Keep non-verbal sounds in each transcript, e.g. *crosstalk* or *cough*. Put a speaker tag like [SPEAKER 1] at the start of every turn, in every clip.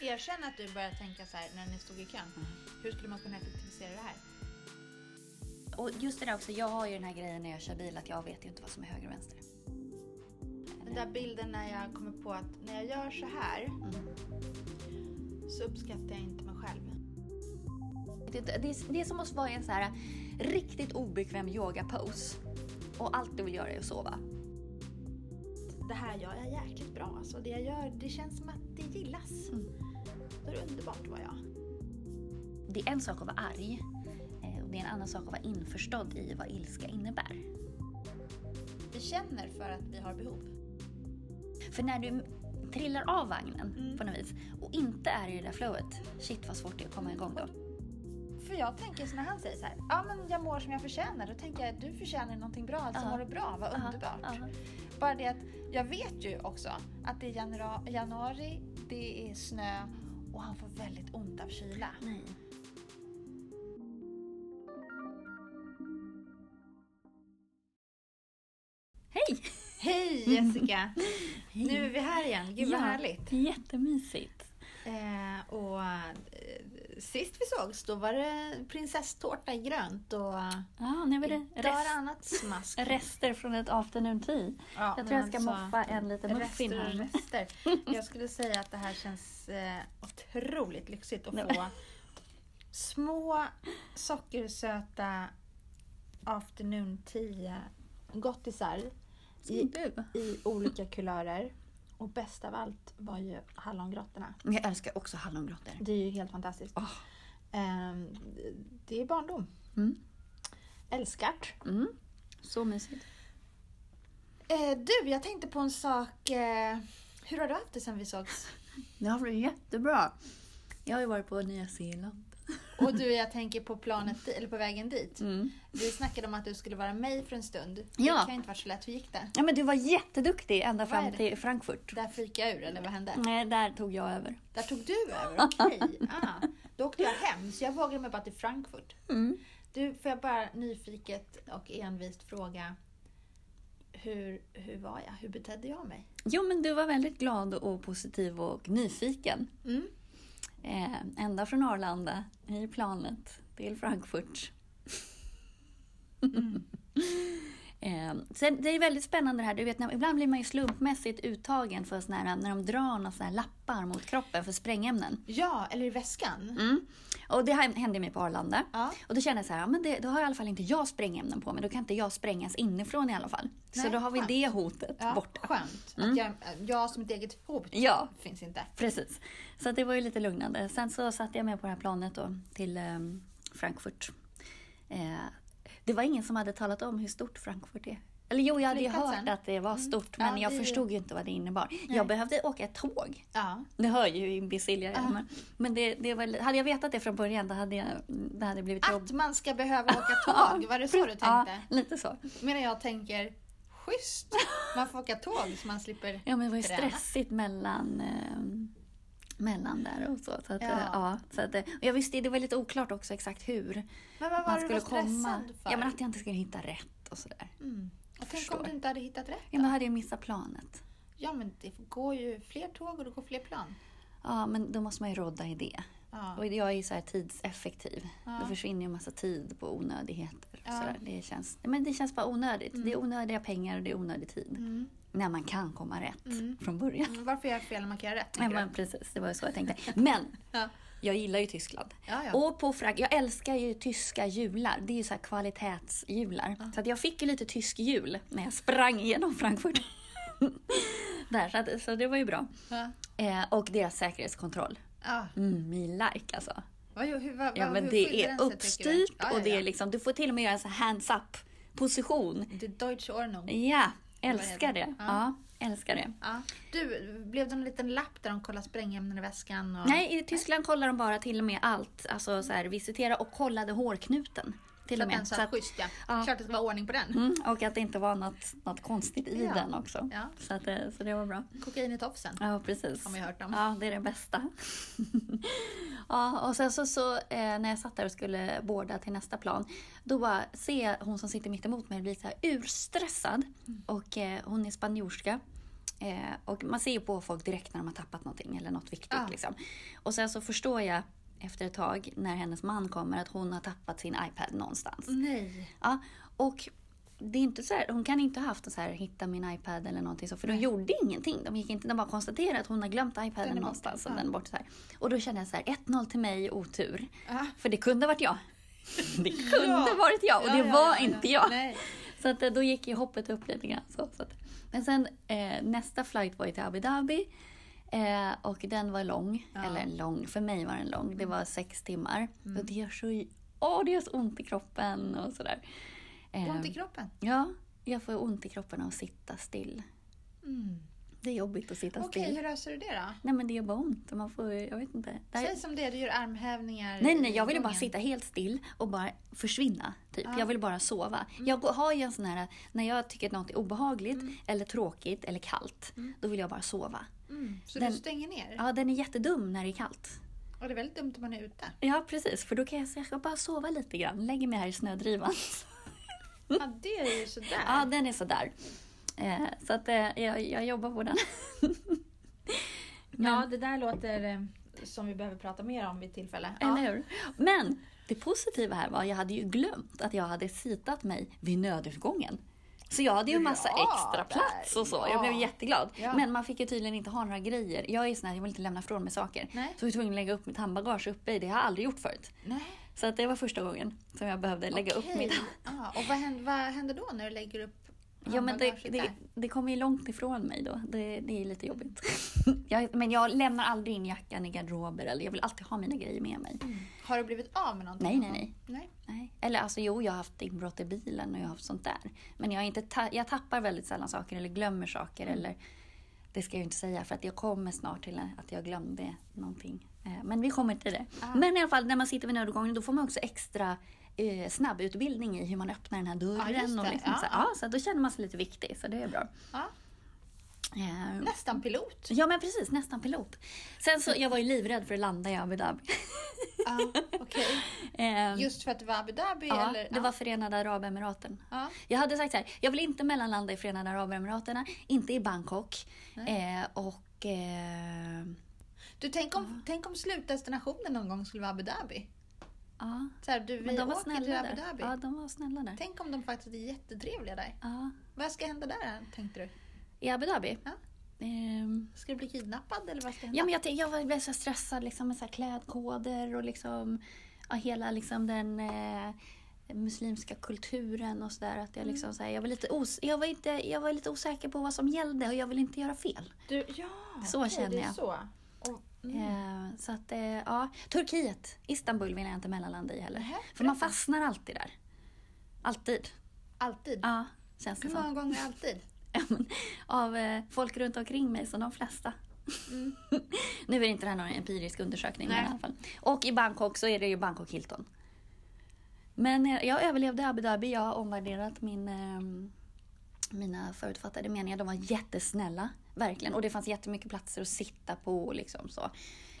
[SPEAKER 1] Erkänn att du började tänka så här när ni stod i kön. Hur skulle man kunna effektivisera det här?
[SPEAKER 2] Och just det där också, jag har ju den här grejen när jag kör bil att jag vet ju inte vad som är höger och vänster.
[SPEAKER 1] Den där bilden när jag kommer på att när jag gör så här
[SPEAKER 2] Mm.
[SPEAKER 1] så uppskattar jag inte mig själv.
[SPEAKER 2] Det, det, är- det är som att vara i en så här riktigt obekväm yoga-pose. Och allt du vill göra är att sova.
[SPEAKER 1] Det här gör jag jäkligt bra. Alltså det jag gör, det känns som att det gillas.
[SPEAKER 2] Mm.
[SPEAKER 1] Det underbart att vara jag.
[SPEAKER 2] Det är en sak att vara arg eh, och det är en annan sak att vara införstådd i vad ilska innebär.
[SPEAKER 1] Vi känner för att vi har behov.
[SPEAKER 2] För när du trillar av vagnen
[SPEAKER 1] Mm.
[SPEAKER 2] på något vis och inte är i det där flowet, shit vad svårt det är att komma igång då.
[SPEAKER 1] För jag tänker så när han säger så här, ja men jag mår som jag förtjänar. Då tänker jag, du förtjänar någonting bra, alltså
[SPEAKER 2] Ja.
[SPEAKER 1] mår du bra, vad
[SPEAKER 2] Ja,
[SPEAKER 1] underbart.
[SPEAKER 2] ja.
[SPEAKER 1] Bara det att jag vet ju också att det är januari, januari, det är snö och han får väldigt ont av kyla.
[SPEAKER 2] Nej. Hej!
[SPEAKER 1] Hej *laughs* Jessica! Nu är vi här igen, gud vad
[SPEAKER 2] Ja,
[SPEAKER 1] härligt.
[SPEAKER 2] Jättemysigt.
[SPEAKER 1] Eh, och eh, sist vi sågs då var det prinsesstårta i grönt och
[SPEAKER 2] Ja, nu är det rest,
[SPEAKER 1] annat smask. *laughs*
[SPEAKER 2] rester från ett afternoon tea.
[SPEAKER 1] Ja,
[SPEAKER 2] jag tror jag ska
[SPEAKER 1] alltså,
[SPEAKER 2] moffa en liten muffin här.
[SPEAKER 1] rester. *laughs* Jag skulle säga att det här känns eh, otroligt lyxigt att få små sockersöta afternoon tea gottisar i, i olika kulörer. Och bäst av allt var ju hallongrottorna.
[SPEAKER 2] Jag älskar också hallongrottor.
[SPEAKER 1] Det är ju helt fantastiskt. Ehm, det är barndom.
[SPEAKER 2] Mm.
[SPEAKER 1] Älskart.
[SPEAKER 2] Mm. Så mysigt.
[SPEAKER 1] Eh, du, jag tänkte på en sak. Eh, hur har du haft det sen vi sågs?
[SPEAKER 2] Det har varit jättebra. Jag har ju varit på Nya Zeeland.
[SPEAKER 1] Och du, jag tänker på planet, eller på vägen dit.
[SPEAKER 2] Mm.
[SPEAKER 1] Vi snackade om att du skulle vara med för en stund.
[SPEAKER 2] Ja.
[SPEAKER 1] Det kan ju inte varit så lätt. Hur gick det?
[SPEAKER 2] Ja, men du var jätteduktig ända
[SPEAKER 1] Vad
[SPEAKER 2] fram till Frankfurt.
[SPEAKER 1] Där fikade jag ur, eller vad hände?
[SPEAKER 2] Nej, där tog jag över.
[SPEAKER 1] Där tog du över, *laughs* okej. Ah, då åkte jag hem, så jag vågade mig bara till Frankfurt.
[SPEAKER 2] Mm.
[SPEAKER 1] Du, får jag bara nyfiket och envist fråga. Hur, hur var jag? Hur betedde jag mig?
[SPEAKER 2] Jo, men du var väldigt glad och positiv och nyfiken.
[SPEAKER 1] Mm.
[SPEAKER 2] Eh, ända från Arlanda i planet till Frankfurt. *laughs* eh, sen, det är väldigt spännande det här. Du vet, när, ibland blir man ju slumpmässigt uttagen för såna här, när de drar några såna lappar mot kroppen för sprängämnen.
[SPEAKER 1] Ja, eller i väskan.
[SPEAKER 2] Mm. Och det här hände mig på Arlanda.
[SPEAKER 1] Ja.
[SPEAKER 2] Och då kände jag så här, men det, då har i alla fall inte jag sprängämnen på mig. Då kan inte jag sprängas inifrån i alla fall. så
[SPEAKER 1] Nej,
[SPEAKER 2] då har vi
[SPEAKER 1] skönt.
[SPEAKER 2] det hotet
[SPEAKER 1] Ja,
[SPEAKER 2] borta.
[SPEAKER 1] Skönt.
[SPEAKER 2] Mm.
[SPEAKER 1] Att jag, jag som ett eget hot
[SPEAKER 2] Ja.
[SPEAKER 1] finns inte.
[SPEAKER 2] Precis. Så det var ju lite lugnande. Sen så satte jag med på det här planet då till ehm, Frankfurt. Eh, det var ingen som hade talat om hur stort Frankfurt är. Eller jo, jag hade ju hört att det var stort,
[SPEAKER 1] Ja,
[SPEAKER 2] men jag
[SPEAKER 1] det
[SPEAKER 2] förstod ju inte vad det innebar. Jag behövde åka ett tåg.
[SPEAKER 1] Ja.
[SPEAKER 2] Det hör ju hur imbecill jag är.
[SPEAKER 1] Ja.
[SPEAKER 2] Men, men det, det var, hade jag vetat det från början, då hade jag, det hade blivit jobb.
[SPEAKER 1] Att man ska behöva åka *laughs* tåg, var det så du tänkte?
[SPEAKER 2] Ja, lite så.
[SPEAKER 1] Medan jag tänker, schysst, man får åka tåg så man slipper
[SPEAKER 2] Ja, men det var ju
[SPEAKER 1] träna.
[SPEAKER 2] stressigt mellan, eh, mellan där och så. så, att,
[SPEAKER 1] Ja.
[SPEAKER 2] ja. ja, så att, eh, och jag visste, det var lite oklart också exakt hur
[SPEAKER 1] Men vad var
[SPEAKER 2] man
[SPEAKER 1] du
[SPEAKER 2] skulle
[SPEAKER 1] stressad
[SPEAKER 2] komma.
[SPEAKER 1] för?
[SPEAKER 2] Ja, men att jag inte skulle hitta rätt och sådär.
[SPEAKER 1] mm. och tänk
[SPEAKER 2] förstår.
[SPEAKER 1] om du inte hade hittat rätt
[SPEAKER 2] Ja,
[SPEAKER 1] då?
[SPEAKER 2] men då hade jag missat planet.
[SPEAKER 1] Ja, men det går ju fler tåg och det går fler plan.
[SPEAKER 2] Ja, men då måste man ju rodda i det.
[SPEAKER 1] Ja.
[SPEAKER 2] Och jag är ju så här tidseffektiv.
[SPEAKER 1] Ja.
[SPEAKER 2] Då försvinner ju en massa tid på onödigheter.
[SPEAKER 1] Ja.
[SPEAKER 2] Sådär. Det, känns, men det känns bara onödigt. Det är onödiga pengar och det är onödig tid.
[SPEAKER 1] Mm.
[SPEAKER 2] När man kan komma rätt
[SPEAKER 1] Mm.
[SPEAKER 2] från början.
[SPEAKER 1] Mm, Varför gör jag fel när man kan göra rätt?
[SPEAKER 2] Ja, men precis, det var ju så jag tänkte. Men *laughs*
[SPEAKER 1] Ja.
[SPEAKER 2] jag gillar ju Tyskland.
[SPEAKER 1] Ja, ja.
[SPEAKER 2] Och på Frank jag älskar ju tyska jular. Det är ju så här kvalitetsjular. Så att jag fick ju lite tysk jul när jag sprang igenom Frankfurt. *laughs* Där, så, att, så det var ju bra. Eh, och deras säkerhetskontroll.
[SPEAKER 1] Ja.
[SPEAKER 2] Mm, me like alltså.
[SPEAKER 1] Vad, hur, vad,
[SPEAKER 2] Ja, men det är uppstyrt och det är liksom, du får till och med göra en hands up position.
[SPEAKER 1] Det Deutsche Ordnung.
[SPEAKER 2] Ja, älskar det.
[SPEAKER 1] det?
[SPEAKER 2] Ja, älskar det.
[SPEAKER 1] Ja. Du, blev det en liten lapp där de kollar sprängämnen i väskan? Och...
[SPEAKER 2] Nej, i Tyskland kollar de bara till och med allt. Alltså så här, visitera och kollade hårknuten. Till
[SPEAKER 1] så
[SPEAKER 2] och
[SPEAKER 1] att den
[SPEAKER 2] med.
[SPEAKER 1] satt
[SPEAKER 2] Så att,
[SPEAKER 1] schysst ja.
[SPEAKER 2] Ja.
[SPEAKER 1] Klart det ska vara ordning på den.
[SPEAKER 2] mm, och att det inte var något, något konstigt i
[SPEAKER 1] Ja.
[SPEAKER 2] den också.
[SPEAKER 1] Ja.
[SPEAKER 2] Så, att, det- så det var bra.
[SPEAKER 1] Kokain i tofsen.
[SPEAKER 2] Ja, precis.
[SPEAKER 1] Har man ju hört om.
[SPEAKER 2] Ja, det är det bästa. *laughs* ja, och sen så, så eh, när jag satt där och skulle båda till nästa plan, då bara ser jag hon som sitter mitt emot mig bli så här urstressad.
[SPEAKER 1] Mm.
[SPEAKER 2] Och eh, hon är spanjorska. Eh, och man ser ju på folk direkt när de har tappat någonting eller något viktigt. Liksom. Och sen så förstår jag efter ett tag när hennes man kommer att hon har tappat sin iPad någonstans.
[SPEAKER 1] Nej.
[SPEAKER 2] Ja, och det är inte så här, hon kan inte ha haft så här, hitta min iPad eller någonting så. För de gjorde ingenting. De gick inte, de bara konstaterade att hon har glömt iPaden någonstans. Och, den är borta, så här. och då kände jag så här, 1-0 till mig, otur.
[SPEAKER 1] Ja.
[SPEAKER 2] För det kunde ha varit jag. *laughs* Det kunde
[SPEAKER 1] Ja.
[SPEAKER 2] varit jag och
[SPEAKER 1] Ja,
[SPEAKER 2] det
[SPEAKER 1] ja,
[SPEAKER 2] var inte jag.
[SPEAKER 1] Nej.
[SPEAKER 2] Så att, eh, då gick ju hoppet upp lite grann. Så, så att. Men sen eh, nästa flight var ju till Abu Dhabi. Eh, och den var lång.
[SPEAKER 1] Ja. Mm.
[SPEAKER 2] Eller lång, för mig var den lång. Det var sex timmar. Och det gör så, åh, det gör så ont i kroppen och sådär. Eh,
[SPEAKER 1] Ont i kroppen.
[SPEAKER 2] Ja, jag får ont i kroppen av att sitta still.
[SPEAKER 1] Mm.
[SPEAKER 2] Det är jobbigt att sitta
[SPEAKER 1] Okej,
[SPEAKER 2] still.
[SPEAKER 1] hur löser du det då?
[SPEAKER 2] Nej men det gör bara ont. Man får, jag vet inte. Det här-
[SPEAKER 1] Säg som det, du gör armhävningar
[SPEAKER 2] Nej, nej, jag ville bara sitta helt still och bara försvinna. Typ.
[SPEAKER 1] Ja.
[SPEAKER 2] Jag ville bara sova. Jag går- har ju en sån här, när jag tycker att något är obehagligt eller tråkigt eller kallt, då vill jag bara sova.
[SPEAKER 1] Mm. Så
[SPEAKER 2] Den-
[SPEAKER 1] du stänger ner?
[SPEAKER 2] Ja, den är jättedum när det är kallt.
[SPEAKER 1] Och det är väldigt dumt om man är ute.
[SPEAKER 2] Ja, precis. För då kan jag ska bara sova lite grann. Lägger mig här i snödrivan. *laughs*
[SPEAKER 1] Ja, det är ju sådär.
[SPEAKER 2] Ja, den är sådär. Eh, så att eh, jag, jag jobbar på den. *laughs*
[SPEAKER 1] Ja, det där låter eh, som vi behöver prata mer om vid tillfälle.
[SPEAKER 2] Eller hur? Men det positiva här var att jag hade ju glömt att jag hade sitat mig vid nödutgången. Så jag hade ju en massa
[SPEAKER 1] Bra
[SPEAKER 2] extra plats och så.
[SPEAKER 1] där.
[SPEAKER 2] Jag blev
[SPEAKER 1] Ja.
[SPEAKER 2] jätteglad.
[SPEAKER 1] Ja.
[SPEAKER 2] Men man fick ju tydligen inte ha några grejer. Jag är sån här, jag vill inte lämna ifrån mig saker.
[SPEAKER 1] Nej.
[SPEAKER 2] Så jag var tvungen att lägga upp mitt handbagage uppe i. Det har jag aldrig gjort förut.
[SPEAKER 1] Nej.
[SPEAKER 2] Så att det var första gången som jag behövde lägga upp
[SPEAKER 1] Okej.
[SPEAKER 2] mitt
[SPEAKER 1] Ja, och vad händer, vad händer då när du lägger upp
[SPEAKER 2] Ja men det, det, det kommer ju långt ifrån mig då. Det, det är lite jobbigt. *laughs* jag, men jag lämnar aldrig in jackan i garderober eller jag vill alltid ha mina grejer med mig.
[SPEAKER 1] Har du blivit av med någonting?
[SPEAKER 2] Nej, nej,
[SPEAKER 1] nej.
[SPEAKER 2] Nej. Eller alltså jo, jag har haft inbrott i bilen och jag har haft sånt där. Men jag, inte ta- jag tappar väldigt sällan saker eller glömmer saker. Eller, det ska jag ju inte säga för att jag kommer snart till att jag glömde någonting. Eh, Men vi kommer till det.
[SPEAKER 1] Ah.
[SPEAKER 2] Men i alla fall när man sitter vid nödutgången då får man också extra eh, snabbutbildning i hur man öppnar den här dörren.
[SPEAKER 1] Ja,
[SPEAKER 2] och liksom,
[SPEAKER 1] Ja,
[SPEAKER 2] så,
[SPEAKER 1] ja.
[SPEAKER 2] så då känner man sig lite viktig så det är bra.
[SPEAKER 1] Ja,
[SPEAKER 2] Eh,
[SPEAKER 1] nästan pilot.
[SPEAKER 2] Ja men precis, nästan pilot. Sen så, jag var ju livrädd för att landa i Abu Dhabi.
[SPEAKER 1] Ja, okej. *laughs*
[SPEAKER 2] Eh,
[SPEAKER 1] Just för att det var Abu Dhabi
[SPEAKER 2] ja,
[SPEAKER 1] eller?
[SPEAKER 2] det var Förenade Arabemiraten.
[SPEAKER 1] Ja.
[SPEAKER 2] Jag hade sagt så här, jag vill inte mellanlanda i Förenade Arabemiraten, inte i Bangkok. Eh, och... Eh,
[SPEAKER 1] Du, tänk om, tänk om slutdestinationen någon gång skulle vara Abu Dhabi?
[SPEAKER 2] Ja,
[SPEAKER 1] Så här, du, vi
[SPEAKER 2] men de var
[SPEAKER 1] åker till
[SPEAKER 2] snälla
[SPEAKER 1] Abu
[SPEAKER 2] där.
[SPEAKER 1] Dhabi.
[SPEAKER 2] Ja, de var snälla där.
[SPEAKER 1] Tänk om de faktiskt är jättetrevliga där.
[SPEAKER 2] Ja.
[SPEAKER 1] Vad ska hända där tänkte du?
[SPEAKER 2] I Abu Dhabi?
[SPEAKER 1] Ja.
[SPEAKER 2] Ehm,
[SPEAKER 1] Ska du bli kidnappad eller vad ska hända?
[SPEAKER 2] Ja, men jag, jag var- blev så stressad liksom, med så klädkoder och liksom, ja, hela liksom, den eh, muslimska kulturen och sådär. Att jag,
[SPEAKER 1] Mm.
[SPEAKER 2] liksom, så här, jag, var lite os- jag, var inte, jag var lite osäker på vad som gällde och jag ville inte göra fel.
[SPEAKER 1] Du, ja,
[SPEAKER 2] Så
[SPEAKER 1] okej,
[SPEAKER 2] känner
[SPEAKER 1] det är
[SPEAKER 2] jag.
[SPEAKER 1] Så. Mm.
[SPEAKER 2] Eh, så att, eh, ja. Turkiet, Istanbul vill jag inte mellanlanda i heller.
[SPEAKER 1] Nähä,
[SPEAKER 2] För man fastnar alltid där. Alltid.
[SPEAKER 1] Alltid.
[SPEAKER 2] Ja, känns det
[SPEAKER 1] Hur många gånger alltid? *laughs*
[SPEAKER 2] Av eh, folk runt omkring mig, som de flesta.
[SPEAKER 1] Mm. *laughs*
[SPEAKER 2] nu är det inte det här någon empirisk undersökning,
[SPEAKER 1] Nej.
[SPEAKER 2] i alla fall. Och i Bangkok så är det ju Bangkok Hilton. Men jag överlevde Abu Dhabi. Jag har omvärderat min, mina förutfattade meningar. De var jättesnälla, verkligen. Och det fanns jättemycket platser att sitta på. och Liksom så.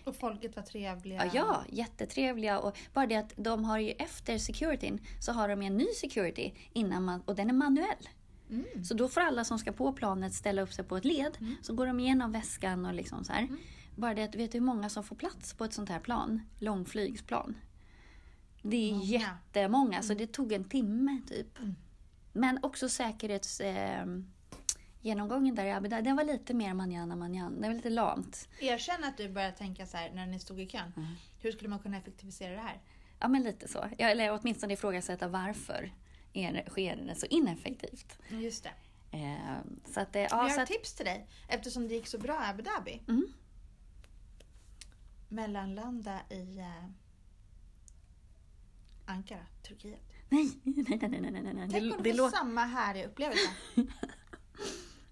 [SPEAKER 1] Och folket var trevliga.
[SPEAKER 2] Ja, ja, jättetrevliga. Och bara det att de har ju efter securityn så har de en ny security innan man, och den är manuell.
[SPEAKER 1] Mm.
[SPEAKER 2] Så då får alla som ska på planet ställa upp sig på ett led. Så går de igenom väskan och liksom så här.
[SPEAKER 1] Mm.
[SPEAKER 2] Bara det att, vet du hur många som får plats på ett sånt här plan? Långflygsplan. Det är
[SPEAKER 1] Många.
[SPEAKER 2] jättemånga, så det tog en timme typ.
[SPEAKER 1] Mm.
[SPEAKER 2] Men också säkerhets... Eh, genomgången där i Abu Dhabi, den var lite mer manjana manjan. Det var lite lamt.
[SPEAKER 1] Erkänn att du började tänka så här när ni stod i kön.
[SPEAKER 2] Mm.
[SPEAKER 1] Hur skulle man kunna effektivisera det här?
[SPEAKER 2] Ja, men lite så. Ja, eller åtminstone ifrågasätta varför är sker det så ineffektivt.
[SPEAKER 1] Just det.
[SPEAKER 2] Eh, så att, eh,
[SPEAKER 1] jag
[SPEAKER 2] ja,
[SPEAKER 1] har
[SPEAKER 2] så
[SPEAKER 1] ett
[SPEAKER 2] att,
[SPEAKER 1] tips till dig. Eftersom det gick så bra i Abu Dhabi.
[SPEAKER 2] Mm.
[SPEAKER 1] Mellanlanda i eh, Ankara, Turkiet.
[SPEAKER 2] nej, nej, nej, nej, nej, nej.
[SPEAKER 1] Tänk
[SPEAKER 2] Det,
[SPEAKER 1] om
[SPEAKER 2] det
[SPEAKER 1] du får samma härliga upplevelse. *laughs*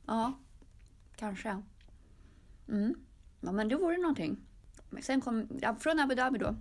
[SPEAKER 2] Ja, kanske. Mm. Ja, men det vore någonting. Sen kom, ja, från Abu Dhabi då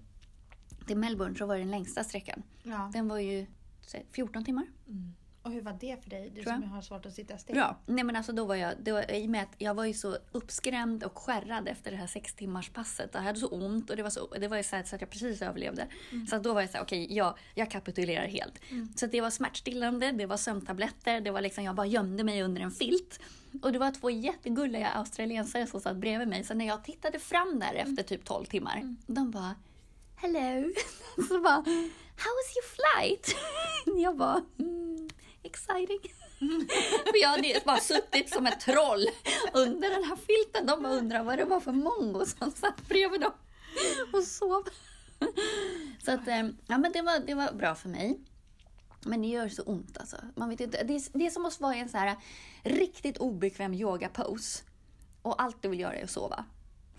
[SPEAKER 2] till Melbourne så var det den längsta sträckan.
[SPEAKER 1] ja.
[SPEAKER 2] Den var ju så, 14 timmar.
[SPEAKER 1] Mm. Och hur var det för dig? Du som har svårt att sitta still.
[SPEAKER 2] Ja. Nej men alltså då var jag, var, i och med att jag var ju så uppskrämd och skärrad efter det här sex timmars passet. Jag hade så ont och det var så, det var ju så, här, så att jag precis överlevde. Så att då var jag så här, okej, jag, jag kapitulerar helt. Så att det var smärtstillande, det var sömntabletter, det var liksom, jag bara gömde mig under en filt. Och det var två jättegulliga australiensare som satt bredvid mig. Så när jag tittade fram där efter typ 12 timmar, de bara Hello! *laughs* Så bara How was your flight? *laughs* Jag bara mm, Exciting. *laughs* För jag hade bara suttit som ett troll under den här filten. De bara undrade vad det var för mongo som satt bredvid dem och sov. Så att, eh, ja men det var, det var bra för mig. Men det gör så ont alltså. Man vet inte, det, är, det är som att vara i en så här riktigt obekväm yoga-pose. Och allt du vill göra är att sova.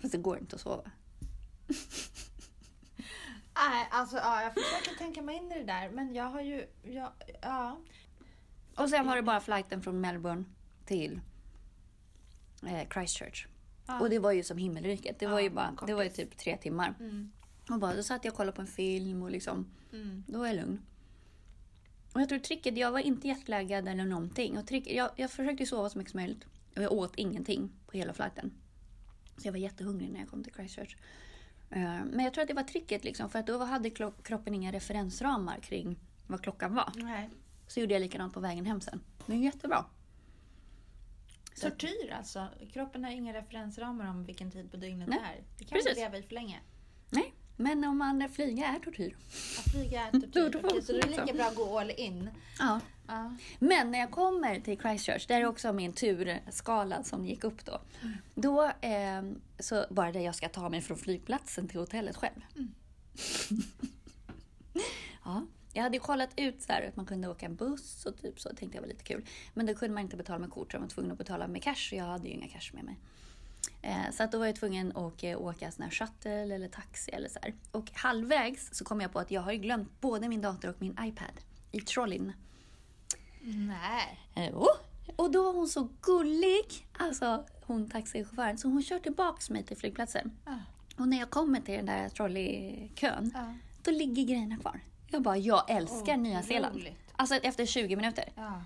[SPEAKER 2] Fast det går inte att sova.
[SPEAKER 1] Nej, alltså ja, jag försöker tänka mig in i det där, men jag har ju... Ja, ja.
[SPEAKER 2] Och sen var det bara flighten från Melbourne till eh, Christchurch.
[SPEAKER 1] Ja.
[SPEAKER 2] Och det var ju som himmelriket. Det var ju bara, det var ju typ tre timmar.
[SPEAKER 1] Mm,
[SPEAKER 2] Och bara, då satt jag och kollade på en film och liksom,
[SPEAKER 1] mm.
[SPEAKER 2] då var jag lugn. Och jag tror tricket, jag var inte jetlaggad eller någonting. Och trick, jag, jag försökte sova så mycket som möjligt. Och jag åt ingenting på hela flighten. Så jag var jättehungrig när jag kom till Christchurch. Eh, Men jag tror att det var tricket liksom, för att då hade kroppen inga referensramar kring vad klockan var.
[SPEAKER 1] Nej.
[SPEAKER 2] Så gjorde jag likadant på vägen hem sen. Är jättebra.
[SPEAKER 1] Tortyr alltså. Kroppen har inga referensramar om vilken tid på dygnet
[SPEAKER 2] Nej,
[SPEAKER 1] det är. Det kan
[SPEAKER 2] precis.
[SPEAKER 1] vi leva i för länge.
[SPEAKER 2] Nej, men om man flyger är tortyr.
[SPEAKER 1] Att flyga är tortyr. *laughs* Okej, så det är lika bra att gå all in.
[SPEAKER 2] Ja.
[SPEAKER 1] Ja.
[SPEAKER 2] Men när jag kommer till Christchurch, där är också min turskala som gick upp då. Då, eh, så bara det jag ska ta mig från flygplatsen till hotellet själv. *laughs* ja, jag hade ju kollat ut så här att man kunde åka en buss och typ så, tänkte jag var lite kul. Men då kunde man inte betala med kort, så jag var tvungen att betala med cash och jag hade ju inga cash med mig. Eh, Så att då var jag tvungen att åka, åka sån här shuttle eller taxi eller så här. Och halvvägs så kom jag på att jag har ju glömt både min dator och min iPad i trolleyn.
[SPEAKER 1] Nej.
[SPEAKER 2] Eh, oh. Och då var hon så gullig, alltså hon taxichauffören, så hon kör tillbaks mig till flygplatsen.
[SPEAKER 1] Ja.
[SPEAKER 2] Och när jag kommer till den där trolleykön,
[SPEAKER 1] Ja.
[SPEAKER 2] då ligger grejerna kvar. Jag bara, jag älskar Nya Zeeland.
[SPEAKER 1] Otroligt.
[SPEAKER 2] Alltså efter 20 minuter.
[SPEAKER 1] Ja.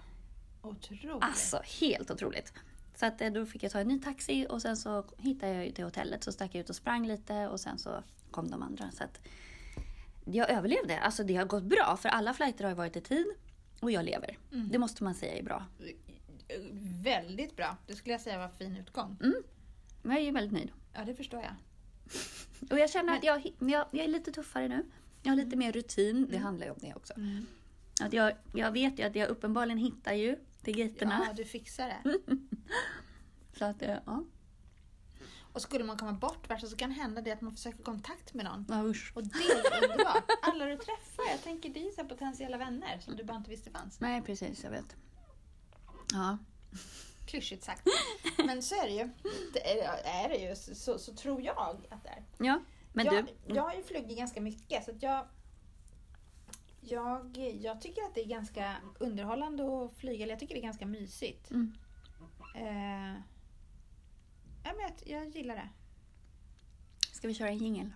[SPEAKER 1] Otroligt.
[SPEAKER 2] Alltså helt otroligt. Så att, eh, då fick jag ta en ny taxi och sen så hittade jag till hotellet. Så stack jag ut och sprang lite och sen så kom de andra. Så att jag överlevde. Alltså det har gått bra för alla flighter har ju varit i tid och jag lever. Det måste man säga är bra.
[SPEAKER 1] Väldigt bra. Det skulle jag säga var fin utgång.
[SPEAKER 2] Men jag är väldigt nöjd.
[SPEAKER 1] Ja, det förstår jag.
[SPEAKER 2] Och jag känner att jag, jag, jag är lite tuffare nu. Jag har lite mer rutin. Det handlar ju om det också.
[SPEAKER 1] Mm.
[SPEAKER 2] Att jag, jag vet ju att jag uppenbarligen hittar ju till gaterna.
[SPEAKER 1] Ja, du fixar det. *laughs*
[SPEAKER 2] Så att, eh, ja.
[SPEAKER 1] Och skulle man komma bort värst så kan hända det att man försöker kontakt med någon.
[SPEAKER 2] ja usch.
[SPEAKER 1] Och det är underbart. Alla du träffar, jag tänker det är så potentiella vänner som du bara inte visste fanns.
[SPEAKER 2] Nej precis, jag vet. Ja.
[SPEAKER 1] Klyschigt sagt. Men så är det ju. Det är, är det ju. Så, så tror jag att det är.
[SPEAKER 2] Ja, men
[SPEAKER 1] jag,
[SPEAKER 2] du.
[SPEAKER 1] jag har ju flugit ganska mycket så jag, jag, jag tycker att det är ganska underhållande att flyga. Eller jag tycker det är ganska mysigt.
[SPEAKER 2] Mm.
[SPEAKER 1] Eh, ja, men jag, jag gillar det.
[SPEAKER 2] Ska vi köra en jingel?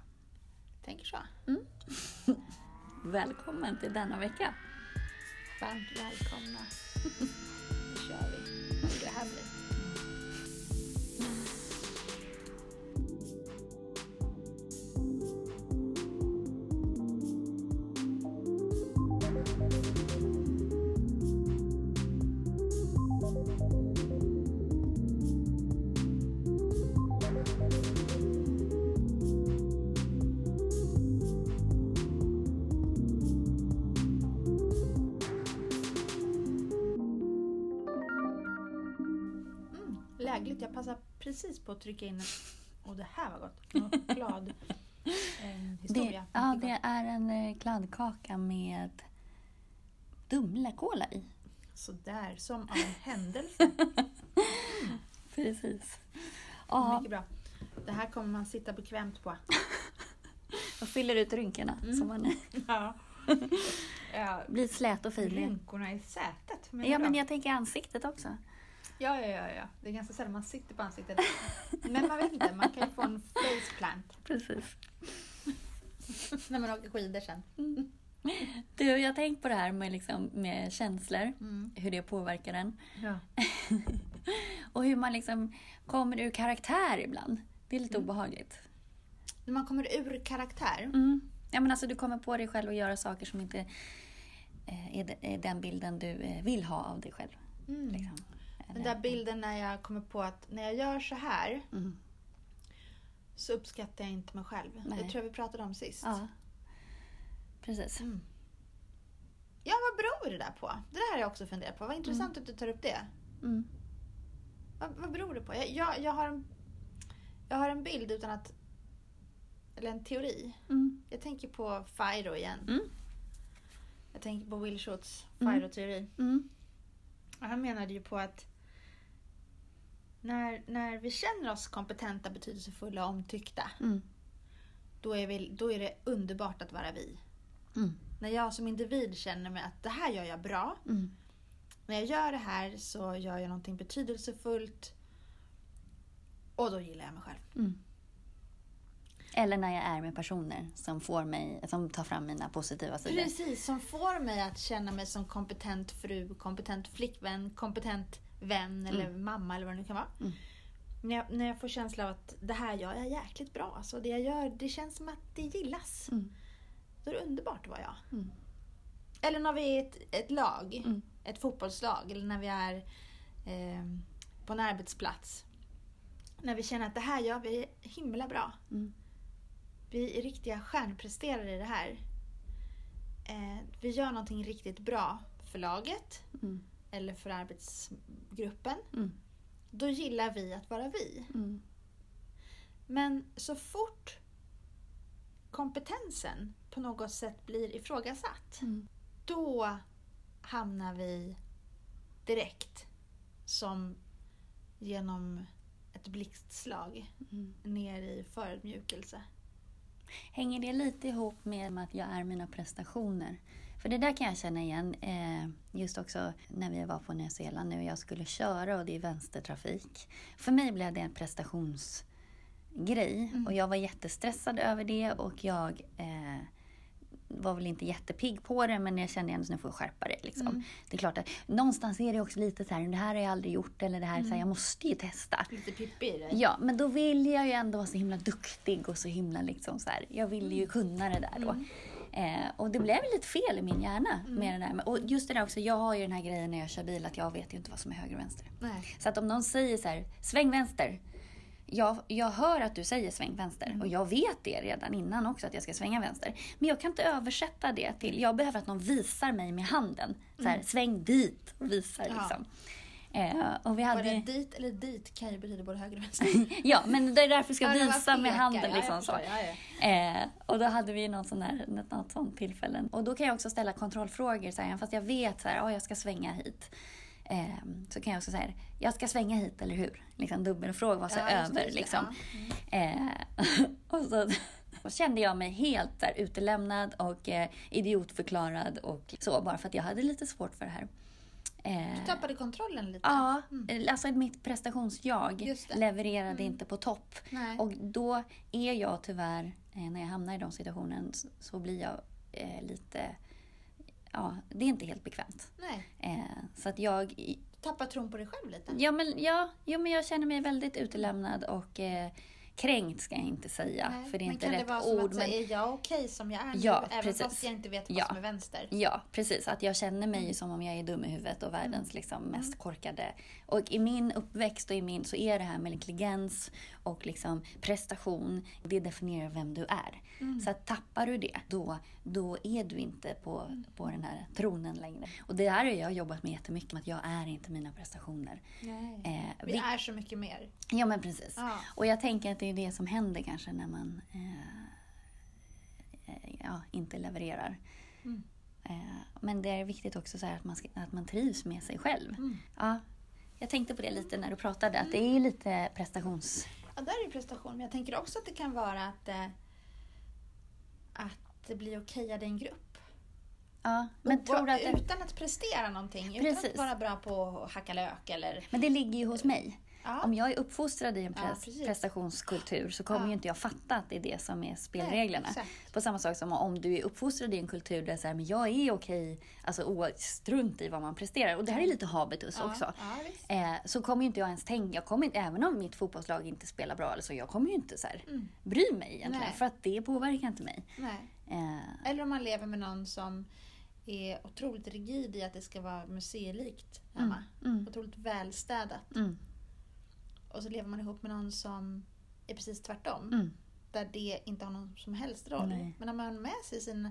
[SPEAKER 1] Tänker så. *laughs*
[SPEAKER 2] Välkommen till denna vecka.
[SPEAKER 1] Varmt välkomna. *laughs* Nu kör vi. Det här bli? Att trycka in en... Och det här var gott. *laughs* Choklad eh,
[SPEAKER 2] Det,
[SPEAKER 1] historia.
[SPEAKER 2] ja,
[SPEAKER 1] Mycket
[SPEAKER 2] det är en eh, kladdkaka med Dumlekola i.
[SPEAKER 1] Sådär, som av en händelse. *laughs*
[SPEAKER 2] Precis. Ja,
[SPEAKER 1] Mycket bra. Det här kommer man sitta bekvämt på. *laughs*
[SPEAKER 2] och fyller ut rynkorna så man
[SPEAKER 1] Ja. ja
[SPEAKER 2] blir slät och fin.
[SPEAKER 1] rynkorna i sätet.
[SPEAKER 2] Ja, men jag tänker ansiktet också.
[SPEAKER 1] Ja, ja, ja, ja. Det är ganska sällan man sitter på ansiktet. Men man vet inte, man kan ju få en faceplant
[SPEAKER 2] Precis. *laughs*
[SPEAKER 1] när man åker skidor sen.
[SPEAKER 2] Du, jag har tänkt på det här med, liksom, med känslor,
[SPEAKER 1] Mm.
[SPEAKER 2] hur det påverkar en.
[SPEAKER 1] Ja. *laughs*
[SPEAKER 2] Och hur man liksom kommer ur karaktär ibland. Det är lite obehagligt.
[SPEAKER 1] När man kommer ur karaktär.
[SPEAKER 2] Mm. Ja, men alltså, du kommer på dig själv att göra saker som inte eh, är den bilden du eh, vill ha av dig själv.
[SPEAKER 1] Mm.
[SPEAKER 2] Liksom.
[SPEAKER 1] Den där bilden när jag kommer på att när jag gör så här
[SPEAKER 2] Mm.
[SPEAKER 1] så uppskattar jag inte mig själv.
[SPEAKER 2] Nej.
[SPEAKER 1] Det tror jag vi pratade om sist.
[SPEAKER 2] Ja. Precis.
[SPEAKER 1] Mm. Ja, vad beror det där på? Det där har jag också funderat på. Vad intressant att du tar upp det.
[SPEAKER 2] Mm.
[SPEAKER 1] Vad, vad beror det på? Jag, jag, jag, har en, jag har en bild utan att... Eller en teori.
[SPEAKER 2] Mm.
[SPEAKER 1] Jag tänker på FIRO igen.
[SPEAKER 2] Mm.
[SPEAKER 1] Jag tänker på Will Schutz
[SPEAKER 2] Mm.
[SPEAKER 1] FIRO-teori.
[SPEAKER 2] Mm.
[SPEAKER 1] Han menade ju på att när, när vi känner oss kompetenta, betydelsefulla och omtyckta,
[SPEAKER 2] Mm.
[SPEAKER 1] då är, vi, då är det underbart att vara vi.
[SPEAKER 2] Mm.
[SPEAKER 1] När jag som individ känner mig att det här gör jag bra.
[SPEAKER 2] Mm.
[SPEAKER 1] När jag gör det här så gör jag någonting betydelsefullt. Och då gillar jag mig själv.
[SPEAKER 2] Mm. Eller när jag är med personer som får mig, som tar fram mina positiva sidor.
[SPEAKER 1] Precis, som får mig att känna mig som kompetent fru, kompetent flickvän, kompetent vän eller mamma eller vad det nu kan vara.
[SPEAKER 2] Mm.
[SPEAKER 1] När, jag, när jag får känsla av att det här gör jag jäkligt bra. Alltså det jag gör, det känns som att det gillas.
[SPEAKER 2] Mm.
[SPEAKER 1] Då är det underbart att vara jag.
[SPEAKER 2] Mm.
[SPEAKER 1] Eller när vi är ett, ett lag,
[SPEAKER 2] Mm.
[SPEAKER 1] ett fotbollslag, eller när vi är eh, på en arbetsplats. När vi känner att det här gör vi himla bra.
[SPEAKER 2] Mm.
[SPEAKER 1] Vi är riktiga stjärnpresterare i det här. Eh, vi gör någonting riktigt bra för laget
[SPEAKER 2] Mm.
[SPEAKER 1] Eller för arbetsgruppen.
[SPEAKER 2] Mm.
[SPEAKER 1] Då gillar vi att vara vi.
[SPEAKER 2] Mm.
[SPEAKER 1] Men så fort kompetensen på något sätt blir ifrågasatt,
[SPEAKER 2] Mm.
[SPEAKER 1] då hamnar vi direkt som genom ett blixtslag
[SPEAKER 2] Mm.
[SPEAKER 1] ner i förödmjukelse.
[SPEAKER 2] Hänger det lite ihop med att jag är mina prestationer? För det där kan jag känna igen. Eh, just också när vi var på Nya Zeeland nu och jag skulle köra och det är vänstertrafik. För mig blev det en prestationsgrej och jag var jättestressad över det och jag eh, var väl inte jättepigg på det men jag kände ändå att nu får jag skärpa det. Liksom. Det är klart att någonstans är det också lite så här, det här har jag aldrig gjort eller det här, så här jag måste ju testa.
[SPEAKER 1] Lite pippi i det.
[SPEAKER 2] Ja, men då vill jag ju ändå vara så himla duktig och så himla liksom så här. Jag ville ju kunna det där då. Eh, och det blev lite fel i min hjärna med det där. Och just det där också, jag har ju den här grejen när jag kör bil att jag vet ju inte vad som är höger och vänster.
[SPEAKER 1] Nej.
[SPEAKER 2] Så att om någon säger så här, sväng vänster. Jag, jag hör att du säger sväng vänster och jag vet det redan innan också att jag ska svänga vänster. Men jag kan inte översätta det till, jag behöver att någon visar mig med handen. Så här, sväng dit och visar
[SPEAKER 1] Ja.
[SPEAKER 2] Eh, och vi
[SPEAKER 1] Var
[SPEAKER 2] hade...
[SPEAKER 1] det dit eller dit kan ju betyda både höger och vänster. *laughs*
[SPEAKER 2] Ja, men det är därför jag ska
[SPEAKER 1] Ja, var
[SPEAKER 2] visa med handen. Liksom, så. Eh, och då hade vi någon sån där, något, sånt tillfälle. Och då kan jag också ställa kontrollfrågor. Så här, fast jag vet att oh, jag ska svänga hit. Eh, så kan jag också säga, jag ska svänga hit, eller hur? Liksom dubbelfråga, var så
[SPEAKER 1] Ja,
[SPEAKER 2] över.
[SPEAKER 1] det.
[SPEAKER 2] Liksom.
[SPEAKER 1] Ja.
[SPEAKER 2] Eh, *laughs* och så, så kände jag mig helt här, utelämnad och eh, idiotförklarad. Och så, bara för att jag hade lite svårt för det här. Eh,
[SPEAKER 1] Du tappade kontrollen lite.
[SPEAKER 2] Ja, alltså mitt prestationsjag levererade inte på topp.
[SPEAKER 1] Nej.
[SPEAKER 2] Och då är jag tyvärr, eh, när jag hamnar i de situationen så- blir jag eh, lite... Ja, det är inte helt bekvämt. Eh, så att jag...
[SPEAKER 1] Tappar tron på dig själv lite.
[SPEAKER 2] Ja men, ja, jo, men jag känner mig väldigt utelämnad och eh, kränkt ska jag inte säga.
[SPEAKER 1] Nej,
[SPEAKER 2] För det är
[SPEAKER 1] men
[SPEAKER 2] inte
[SPEAKER 1] kan
[SPEAKER 2] rätt
[SPEAKER 1] det vara som
[SPEAKER 2] ord.
[SPEAKER 1] att
[SPEAKER 2] men...
[SPEAKER 1] säga, är jag okej som jag är nu?
[SPEAKER 2] Ja,
[SPEAKER 1] även
[SPEAKER 2] precis.
[SPEAKER 1] fast jag inte vet vad
[SPEAKER 2] Ja.
[SPEAKER 1] som är vänster?
[SPEAKER 2] Ja, precis. Att jag känner mig
[SPEAKER 1] Mm.
[SPEAKER 2] som om jag är dum i huvudet och världens liksom mest korkade. Och i min uppväxt och i min så är det här med intelligens och liksom prestation, det definierar vem du är.
[SPEAKER 1] Mm.
[SPEAKER 2] Så att tappar du det, då, då är du inte på,
[SPEAKER 1] Mm.
[SPEAKER 2] på den här tronen längre. Och det här har jag jobbat med jättemycket, att jag är inte mina prestationer.
[SPEAKER 1] Nej.
[SPEAKER 2] Eh,
[SPEAKER 1] Vi
[SPEAKER 2] vi-
[SPEAKER 1] är så mycket mer.
[SPEAKER 2] Ja, men precis.
[SPEAKER 1] Ja.
[SPEAKER 2] Och jag tänker att det är det som händer kanske när man eh, eh, ja, inte levererar.
[SPEAKER 1] Mm.
[SPEAKER 2] Eh, men det är viktigt också så att, man ska, att man trivs med sig själv.
[SPEAKER 1] Mm.
[SPEAKER 2] Ja, jag tänkte på det lite när du pratade, att det är ju lite prestations...
[SPEAKER 1] Ja, där är ju prestation. Men jag tänker också att det kan vara att, eh, att det blir okejad i en grupp.
[SPEAKER 2] Ja, men
[SPEAKER 1] Och
[SPEAKER 2] tror att det,
[SPEAKER 1] Utan att prestera någonting. Utan
[SPEAKER 2] Precis.
[SPEAKER 1] att vara bra på att hacka lök eller...
[SPEAKER 2] men det ligger ju hos mig.
[SPEAKER 1] Ja.
[SPEAKER 2] Om jag är uppfostrad i en
[SPEAKER 1] Ja,
[SPEAKER 2] pres-
[SPEAKER 1] precis.
[SPEAKER 2] prestationskultur så kommer
[SPEAKER 1] Ja.
[SPEAKER 2] ju inte jag fatta att det är det som är spelreglerna.
[SPEAKER 1] exakt.
[SPEAKER 2] På samma sak som om du är uppfostrad i en kultur där så här, men jag är okej, alltså strunt i vad man presterar. Och det här är lite habitus
[SPEAKER 1] Ja,
[SPEAKER 2] också.
[SPEAKER 1] ja.
[SPEAKER 2] Eh, så kommer ju inte jag ens tänka, jag kommer inte, även om mitt fotbollslag inte spelar bra eller så, jag kommer ju inte så här,
[SPEAKER 1] Mm.
[SPEAKER 2] bry mig egentligen.
[SPEAKER 1] Nej.
[SPEAKER 2] För att det påverkar inte mig.
[SPEAKER 1] Nej.
[SPEAKER 2] Eh,
[SPEAKER 1] Eller om man lever med någon som är otroligt rigid i att det ska vara museilikt hemma.
[SPEAKER 2] Mm.
[SPEAKER 1] Otroligt välstädat.
[SPEAKER 2] Mm.
[SPEAKER 1] Och så lever man ihop med någon som är precis tvärtom.
[SPEAKER 2] Mm.
[SPEAKER 1] Där det inte har någon som helst roll.
[SPEAKER 2] Nej.
[SPEAKER 1] Men när man har med sig sin,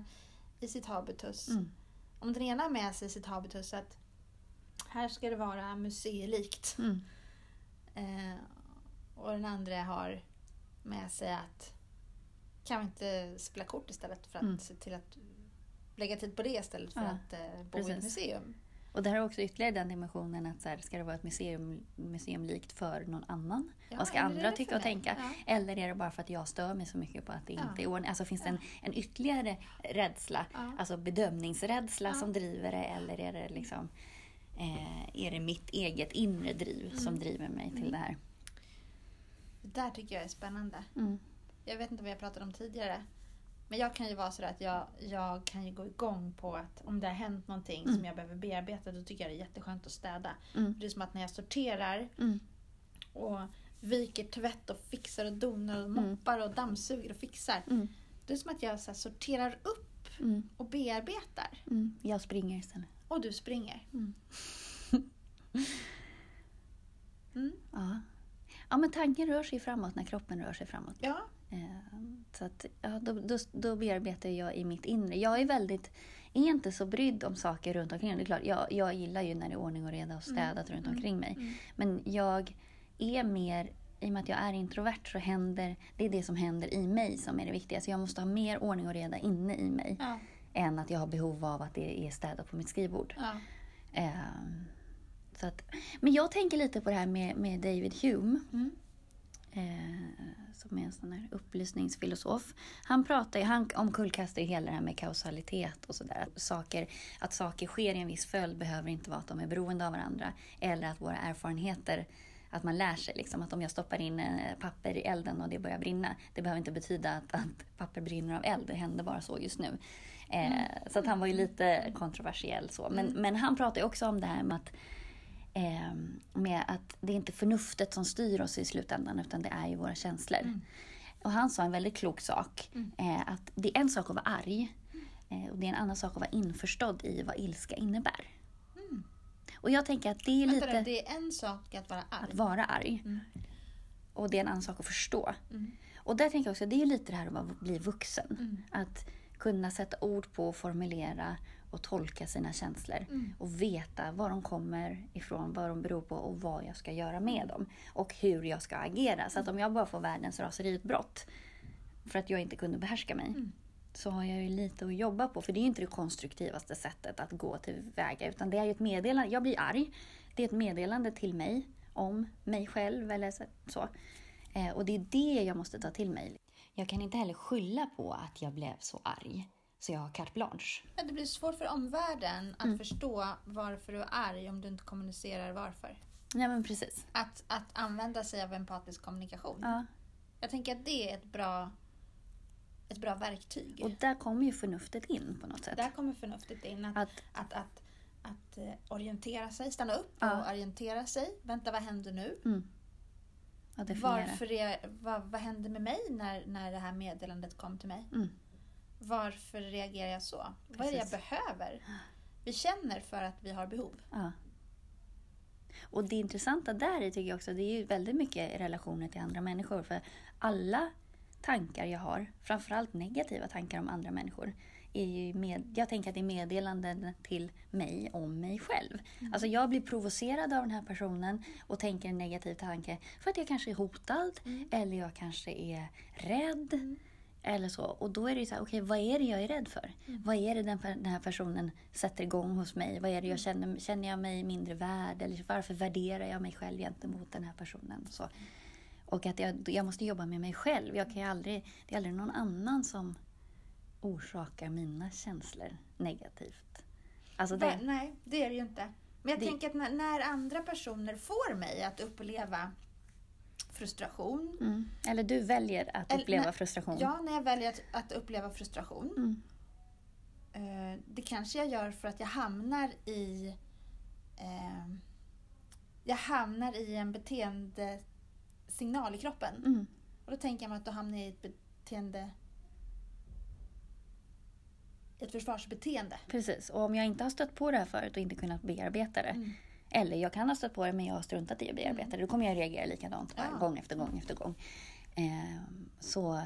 [SPEAKER 1] i sitt habitus.
[SPEAKER 2] Mm.
[SPEAKER 1] Om den ena har med sig i sitt habitus att här ska det vara museilikt.
[SPEAKER 2] Mm.
[SPEAKER 1] Eh, och den andra har med sig att kan vi inte spela kort istället för att
[SPEAKER 2] Mm.
[SPEAKER 1] se till att lägga tid på det istället för
[SPEAKER 2] Ja,
[SPEAKER 1] att eh, bo i ett
[SPEAKER 2] precis.
[SPEAKER 1] museum.
[SPEAKER 2] Och det här är också ytterligare den dimensionen att så här, ska det vara ett museum, museumlikt för någon annan?
[SPEAKER 1] Ja,
[SPEAKER 2] Vad ska andra tycka och tänka?
[SPEAKER 1] Ja.
[SPEAKER 2] Eller är det bara för att jag stör mig så mycket på att det
[SPEAKER 1] Ja.
[SPEAKER 2] inte är ordning? Alltså finns det en, en ytterligare rädsla, alltså bedömningsrädsla som driver det eller är det liksom eh, är det mitt eget inre driv
[SPEAKER 1] Mm.
[SPEAKER 2] som driver mig till det här?
[SPEAKER 1] Det där tycker jag är spännande.
[SPEAKER 2] Mm.
[SPEAKER 1] Jag vet inte vad jag pratade om tidigare. Men jag kan ju vara sådär att jag, jag kan ju gå igång på att om det har hänt någonting
[SPEAKER 2] Mm.
[SPEAKER 1] som jag behöver bearbeta då tycker jag det är jätteskönt att städa.
[SPEAKER 2] Mm.
[SPEAKER 1] Det är som att när jag sorterar
[SPEAKER 2] Mm.
[SPEAKER 1] och viker tvätt och fixar och donar och
[SPEAKER 2] Mm.
[SPEAKER 1] moppar och dammsuger och fixar.
[SPEAKER 2] Mm.
[SPEAKER 1] Det är som att jag så sorterar upp och bearbetar.
[SPEAKER 2] Jag springer istället.
[SPEAKER 1] Och du springer. *laughs*
[SPEAKER 2] Ja. ja, men tanken rör sig framåt när kroppen rör sig framåt.
[SPEAKER 1] Ja,
[SPEAKER 2] Så att, ja, då, då, då bearbetar jag i mitt inre. Jag är väldigt, är inte så brydd om saker runt omkring. Det är klart, jag, jag gillar ju när det är ordning och reda och städat runt omkring mig.
[SPEAKER 1] Mm.
[SPEAKER 2] Men jag är mer, i och med att jag är introvert så händer, det är det som händer i mig som är det viktiga. Så jag måste ha mer ordning och reda inne i mig.
[SPEAKER 1] ja,
[SPEAKER 2] Än att jag har behov av att det är städat på mitt skrivbord.
[SPEAKER 1] ja.
[SPEAKER 2] Ehm, så att, men jag tänker lite på det här med, med David Hume.
[SPEAKER 1] Mm.
[SPEAKER 2] Eh, som är en sån här upplysningsfilosof. Han pratar ju, han omkullkastar ju hela det här med kausalitet och sådär. Att saker, att saker sker i en viss följd behöver inte vara att de är beroende av varandra. Eller att våra erfarenheter, att man lär sig liksom att om jag stoppar in eh, papper i elden och det börjar brinna. Det behöver inte betyda att, att papper brinner av eld, det händer bara så just nu. Eh, Så att han var ju lite kontroversiell så. Men, men han pratar ju också om det här med att eh, med att det är inte förnuftet som styr oss i slutändan utan det är ju våra känslor. Och han sa en väldigt klok sak. Eh, att det är en sak att vara arg eh, och det är en annan sak att vara införstådd i vad ilska innebär. Och jag tänker att det är
[SPEAKER 1] Vänta
[SPEAKER 2] lite
[SPEAKER 1] nu, det är en sak att vara arg.
[SPEAKER 2] att vara arg.
[SPEAKER 1] Mm.
[SPEAKER 2] Och det är en annan sak att förstå.
[SPEAKER 1] Mm.
[SPEAKER 2] Och där tänker jag också, det är lite det här att vara- bli vuxen.
[SPEAKER 1] Mm.
[SPEAKER 2] Att kunna sätta ord på, formulera och tolka sina känslor.
[SPEAKER 1] Mm.
[SPEAKER 2] Och veta var de kommer ifrån, vad de beror på och vad jag ska göra med dem. Och hur jag ska agera. Så att om jag bara får världens raseriutbrott för att jag inte kunde behärska mig.
[SPEAKER 1] Mm.
[SPEAKER 2] Så har jag ju lite att jobba på. För det är ju inte det konstruktivaste sättet att gå tillväga. Utan det är ju ett meddelande. Jag blir arg. Det är ett meddelande till mig om mig själv eller så. Eh, och det är det jag måste ta till mig. Jag kan inte heller skylla på att jag blev så arg. Så jag har carte blanche.
[SPEAKER 1] Men det blir svårt för omvärlden att
[SPEAKER 2] Mm.
[SPEAKER 1] förstå varför du är arg om du inte kommunicerar varför.
[SPEAKER 2] Nej men precis.
[SPEAKER 1] Att, att använda sig av empatisk kommunikation.
[SPEAKER 2] Ja.
[SPEAKER 1] Jag tänker att det är ett bra, ett bra verktyg.
[SPEAKER 2] Och där kommer ju förnuftet in på något sätt.
[SPEAKER 1] Där kommer förnuftet in. Att,
[SPEAKER 2] Att,
[SPEAKER 1] att, att, att eh, orientera sig, stanna upp
[SPEAKER 2] Ja.
[SPEAKER 1] och orientera sig. Vänta, vad händer nu?
[SPEAKER 2] mm.
[SPEAKER 1] Varför är, vad, vad hände med mig när, när det här meddelandet kom till mig?
[SPEAKER 2] Mm.
[SPEAKER 1] Varför reagerar jag så? Vad är det jag
[SPEAKER 2] Precis.
[SPEAKER 1] behöver? Vi känner för att vi har behov.
[SPEAKER 2] Ja. Och det intressanta där är, tycker jag också, det är ju väldigt mycket relationer till andra människor. För alla tankar jag har, framförallt negativa tankar om andra människor, är ju med, jag tänker att det är meddelanden till mig om mig själv. Alltså jag blir provocerad av den här personen och tänker en negativ tanke för att jag kanske är hotad eller jag kanske är rädd. Eller så. Och då är det ju så här, okej vad är det jag är rädd för? Vad är det den, den här personen sätter igång hos mig? Vad är det jag känner? Känner jag mig mindre värd? Eller varför värderar jag mig själv gentemot den här personen? Så. Och att jag, jag måste jobba med mig själv. Jag kan aldrig, det är aldrig någon annan som orsakar mina känslor negativt. Alltså det,
[SPEAKER 1] Nej, det är det ju inte. Men jag
[SPEAKER 2] Det-
[SPEAKER 1] tänker att när, när andra personer får mig att uppleva frustration.
[SPEAKER 2] mm. Eller du väljer att
[SPEAKER 1] Eller
[SPEAKER 2] uppleva
[SPEAKER 1] när-
[SPEAKER 2] frustration.
[SPEAKER 1] Ja, när jag väljer att, att uppleva frustration.
[SPEAKER 2] Mm.
[SPEAKER 1] Eh, det kanske jag gör för att jag hamnar i eh, jag hamnar i en beteendesignal i kroppen.
[SPEAKER 2] Mm.
[SPEAKER 1] Och då tänker jag mig att då hamnar jag i ett beteende ett försvarsbeteende.
[SPEAKER 2] Precis, och om jag inte har stött på det här förut och inte kunnat bearbeta det.
[SPEAKER 1] Mm.
[SPEAKER 2] Eller jag kan ha stött på det men jag har struntat i att bearbeta det. Då kommer jag reagera likadant
[SPEAKER 1] Ja.
[SPEAKER 2] gång efter gång efter gång. Eh, så,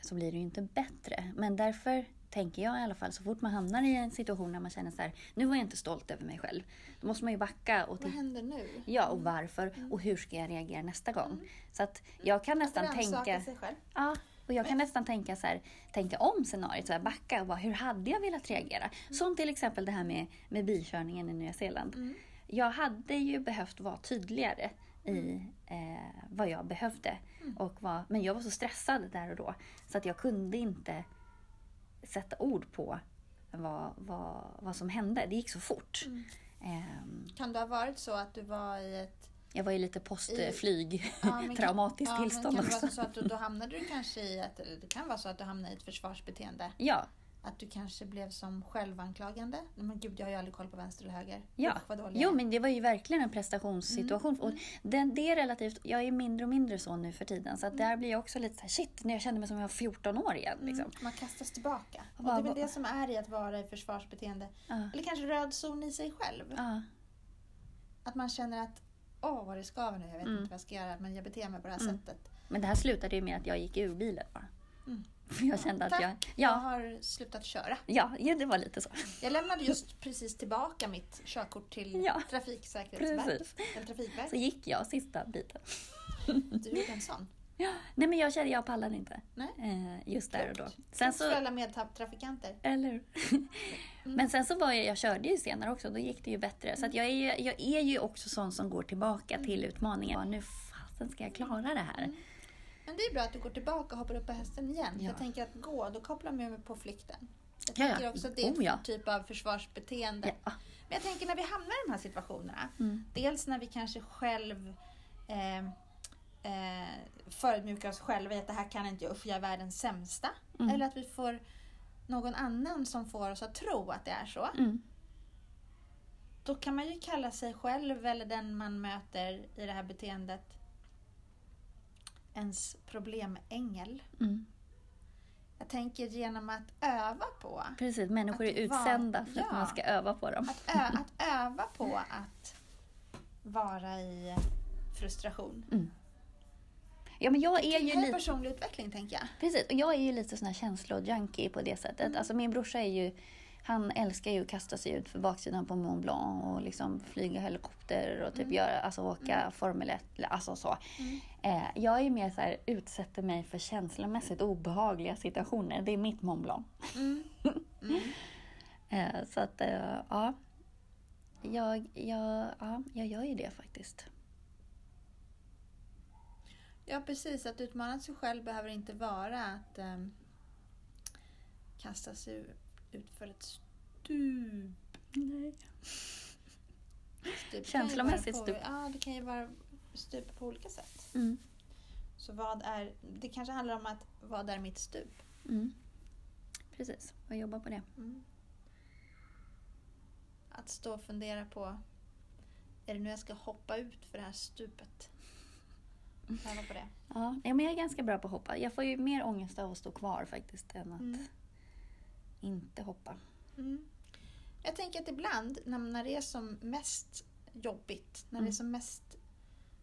[SPEAKER 2] så blir det ju inte bättre. Men därför tänker jag i alla fall, så fort man hamnar i en situation där man känner så här, nu var jag inte stolt över mig själv. Då måste man ju backa och
[SPEAKER 1] Vad händer nu?
[SPEAKER 2] Ja, och varför och hur ska jag reagera nästa gång? Så att jag kan nästan
[SPEAKER 1] Rannsaka
[SPEAKER 2] tänka...
[SPEAKER 1] sig själv.
[SPEAKER 2] Ja, och jag kan nästan tänka så här, tänka om scenariot, så här, backa och bara, hur hade jag velat reagera? Som till exempel det här med, med bilkörningen i Nya Zeeland.
[SPEAKER 1] Mm.
[SPEAKER 2] Jag hade ju behövt vara tydligare i eh, vad jag behövde. Och vad, men jag var så stressad där och då så att jag kunde inte sätta ord på vad, vad, vad som hände. Det gick så fort. Ehm,
[SPEAKER 1] Kan det ha varit så att du var i ett
[SPEAKER 2] jag var ju lite postflyg,
[SPEAKER 1] Ja, ja,
[SPEAKER 2] tillstånd
[SPEAKER 1] kan det
[SPEAKER 2] också.
[SPEAKER 1] vara så att du, då hamnade du kanske i ett, det kan vara så att du hamnade i ett försvarsbeteende.
[SPEAKER 2] Ja,
[SPEAKER 1] Att du kanske blev som självanklagande. Men gud, jag har ju aldrig koll på vänster eller höger.
[SPEAKER 2] Ja,
[SPEAKER 1] dålig
[SPEAKER 2] jo men det var ju verkligen en prestationssituation. Och den, det är relativt, jag är mindre och mindre så nu för tiden. Så att där blir jag också lite så här, shit, när jag kände mig som jag var 14 år igen. Liksom.
[SPEAKER 1] Mm, man kastas tillbaka. Och det är väl det som är i att vara i försvarsbeteende.
[SPEAKER 2] Ja.
[SPEAKER 1] Eller kanske röd zon i sig själv.
[SPEAKER 2] Ja,
[SPEAKER 1] Att man känner att åh vad det skaver nu, jag vet
[SPEAKER 2] Mm.
[SPEAKER 1] inte vad jag ska göra men jag beter mig på det här sättet.
[SPEAKER 2] men det här slutade ju med att jag gick ur bilen bara.
[SPEAKER 1] Mm. *laughs*
[SPEAKER 2] För jag kände att
[SPEAKER 1] Tack,
[SPEAKER 2] jag...
[SPEAKER 1] Jag
[SPEAKER 2] Ja,
[SPEAKER 1] har slutat köra.
[SPEAKER 2] ja, ja, det var lite så.
[SPEAKER 1] Jag lämnade *laughs* just precis tillbaka mitt körkort till
[SPEAKER 2] Ja,
[SPEAKER 1] Trafiksäkerhetsverket.
[SPEAKER 2] Så gick jag sista biten. *laughs*
[SPEAKER 1] Du gjorde en sån.
[SPEAKER 2] Nej men jag kände, jag pallade inte.
[SPEAKER 1] Nej.
[SPEAKER 2] Eh, just där och då. Sen
[SPEAKER 1] Klokt för
[SPEAKER 2] så,
[SPEAKER 1] alla medtrafikanter.
[SPEAKER 2] eller hur? Men sen så var jag, jag körde ju senare också, då gick det ju bättre. Så att jag, är ju, jag är ju också sån som går tillbaka till utmaningen. Ja, Nu fasen ska jag klara det här.
[SPEAKER 1] Men det är bra att du går tillbaka och hoppar upp på hästen igen.
[SPEAKER 2] Ja.
[SPEAKER 1] Jag tänker att gå, då kopplar man ju på flykten. Jag
[SPEAKER 2] Ja,
[SPEAKER 1] tänker också att det är en
[SPEAKER 2] Oh, ja.
[SPEAKER 1] typ av försvarsbeteende.
[SPEAKER 2] Ja.
[SPEAKER 1] Men jag tänker när vi hamnar i de här situationerna.
[SPEAKER 2] Mm.
[SPEAKER 1] Dels när vi kanske själv eh, eh, förödmjukar oss själva i att det här kan inte jag, usch jag är världens sämsta.
[SPEAKER 2] Mm.
[SPEAKER 1] Eller att vi får någon annan som får oss att tro att det är så.
[SPEAKER 2] Mm.
[SPEAKER 1] Då kan man ju kalla sig själv eller den man möter i det här beteendet ens problemängel.
[SPEAKER 2] Mm.
[SPEAKER 1] Jag tänker genom att öva på
[SPEAKER 2] Precis, människor är
[SPEAKER 1] vara-
[SPEAKER 2] utsända för att
[SPEAKER 1] ja.
[SPEAKER 2] man ska öva på dem.
[SPEAKER 1] att, ö, att öva på att vara i frustration.
[SPEAKER 2] Ja, men jag är ju lite...
[SPEAKER 1] personlig utveckling tänker jag.
[SPEAKER 2] Precis, och jag är ju lite sån här känslojunkie på det sättet.
[SPEAKER 1] Mm.
[SPEAKER 2] Alltså min brorsa är ju, han älskar ju att kasta sig ut för baksidan på Mont Blanc och liksom flyga helikopter och typ göra, alltså åka Formel 1, alltså så.
[SPEAKER 1] Mm.
[SPEAKER 2] Eh, jag är mer så här, utsätter mig för känslomässigt obehagliga situationer. Det är mitt Mont Blanc.
[SPEAKER 1] Mm. *laughs*
[SPEAKER 2] Eh, så att, eh, ja. Jag, jag, ja. jag gör ju det faktiskt.
[SPEAKER 1] Ja precis, att utmana sig själv behöver inte vara att um, kasta sig ut för ett stup.
[SPEAKER 2] Nej.
[SPEAKER 1] stup
[SPEAKER 2] Känslomässigt
[SPEAKER 1] på,
[SPEAKER 2] stup.
[SPEAKER 1] Ja, det kan ju vara stup på olika sätt.
[SPEAKER 2] Mm.
[SPEAKER 1] Så vad är, det kanske handlar om att vad är mitt stup?
[SPEAKER 2] Mm. Precis, jag jobbar på det.
[SPEAKER 1] Mm. Att stå och fundera på, är det nu jag ska hoppa ut för det här stupet? Öva på det.
[SPEAKER 2] Ja, ja, men jag är ganska bra på att hoppa. Jag får ju mer ångest av att stå kvar faktiskt än att
[SPEAKER 1] Mm.
[SPEAKER 2] Inte hoppa.
[SPEAKER 1] Mm. Jag tänker att ibland när, det är som mest jobbigt, när det är
[SPEAKER 2] Mm.
[SPEAKER 1] som mest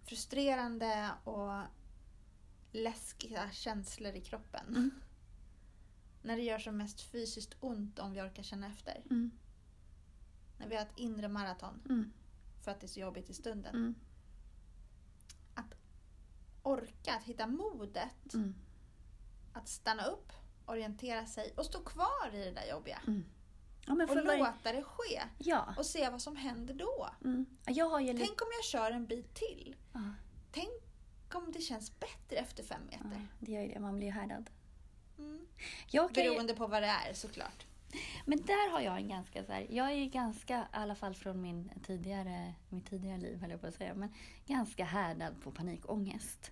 [SPEAKER 1] frustrerande och läskiga känslor i kroppen.
[SPEAKER 2] Mm. *laughs*
[SPEAKER 1] När det gör som mest fysiskt ont om vi orkar känna efter.
[SPEAKER 2] Mm.
[SPEAKER 1] När vi har ett inre maraton
[SPEAKER 2] Mm.
[SPEAKER 1] för att det är så jobbigt i stunden.
[SPEAKER 2] Mm.
[SPEAKER 1] Orka, att hitta modet
[SPEAKER 2] Mm.
[SPEAKER 1] att stanna upp, orientera sig och stå kvar i det där jobbiga.
[SPEAKER 2] Ja, men
[SPEAKER 1] Och
[SPEAKER 2] varje...
[SPEAKER 1] låta det ske.
[SPEAKER 2] Ja.
[SPEAKER 1] Och se vad som händer då.
[SPEAKER 2] Mm. Ju.
[SPEAKER 1] Tänk om jag kör en bit till.
[SPEAKER 2] Ja,
[SPEAKER 1] Tänk om det känns bättre efter fem
[SPEAKER 2] ja,
[SPEAKER 1] meter.
[SPEAKER 2] det gör ju det. Man blir ju härdad.
[SPEAKER 1] Mm.
[SPEAKER 2] Jag kan.
[SPEAKER 1] Beroende på vad det är såklart.
[SPEAKER 2] Men där har jag en ganska så här, jag är ganska, i alla fall från min tidigare, mitt tidigare liv höll jag på att säga, men ganska härdad på panikångest.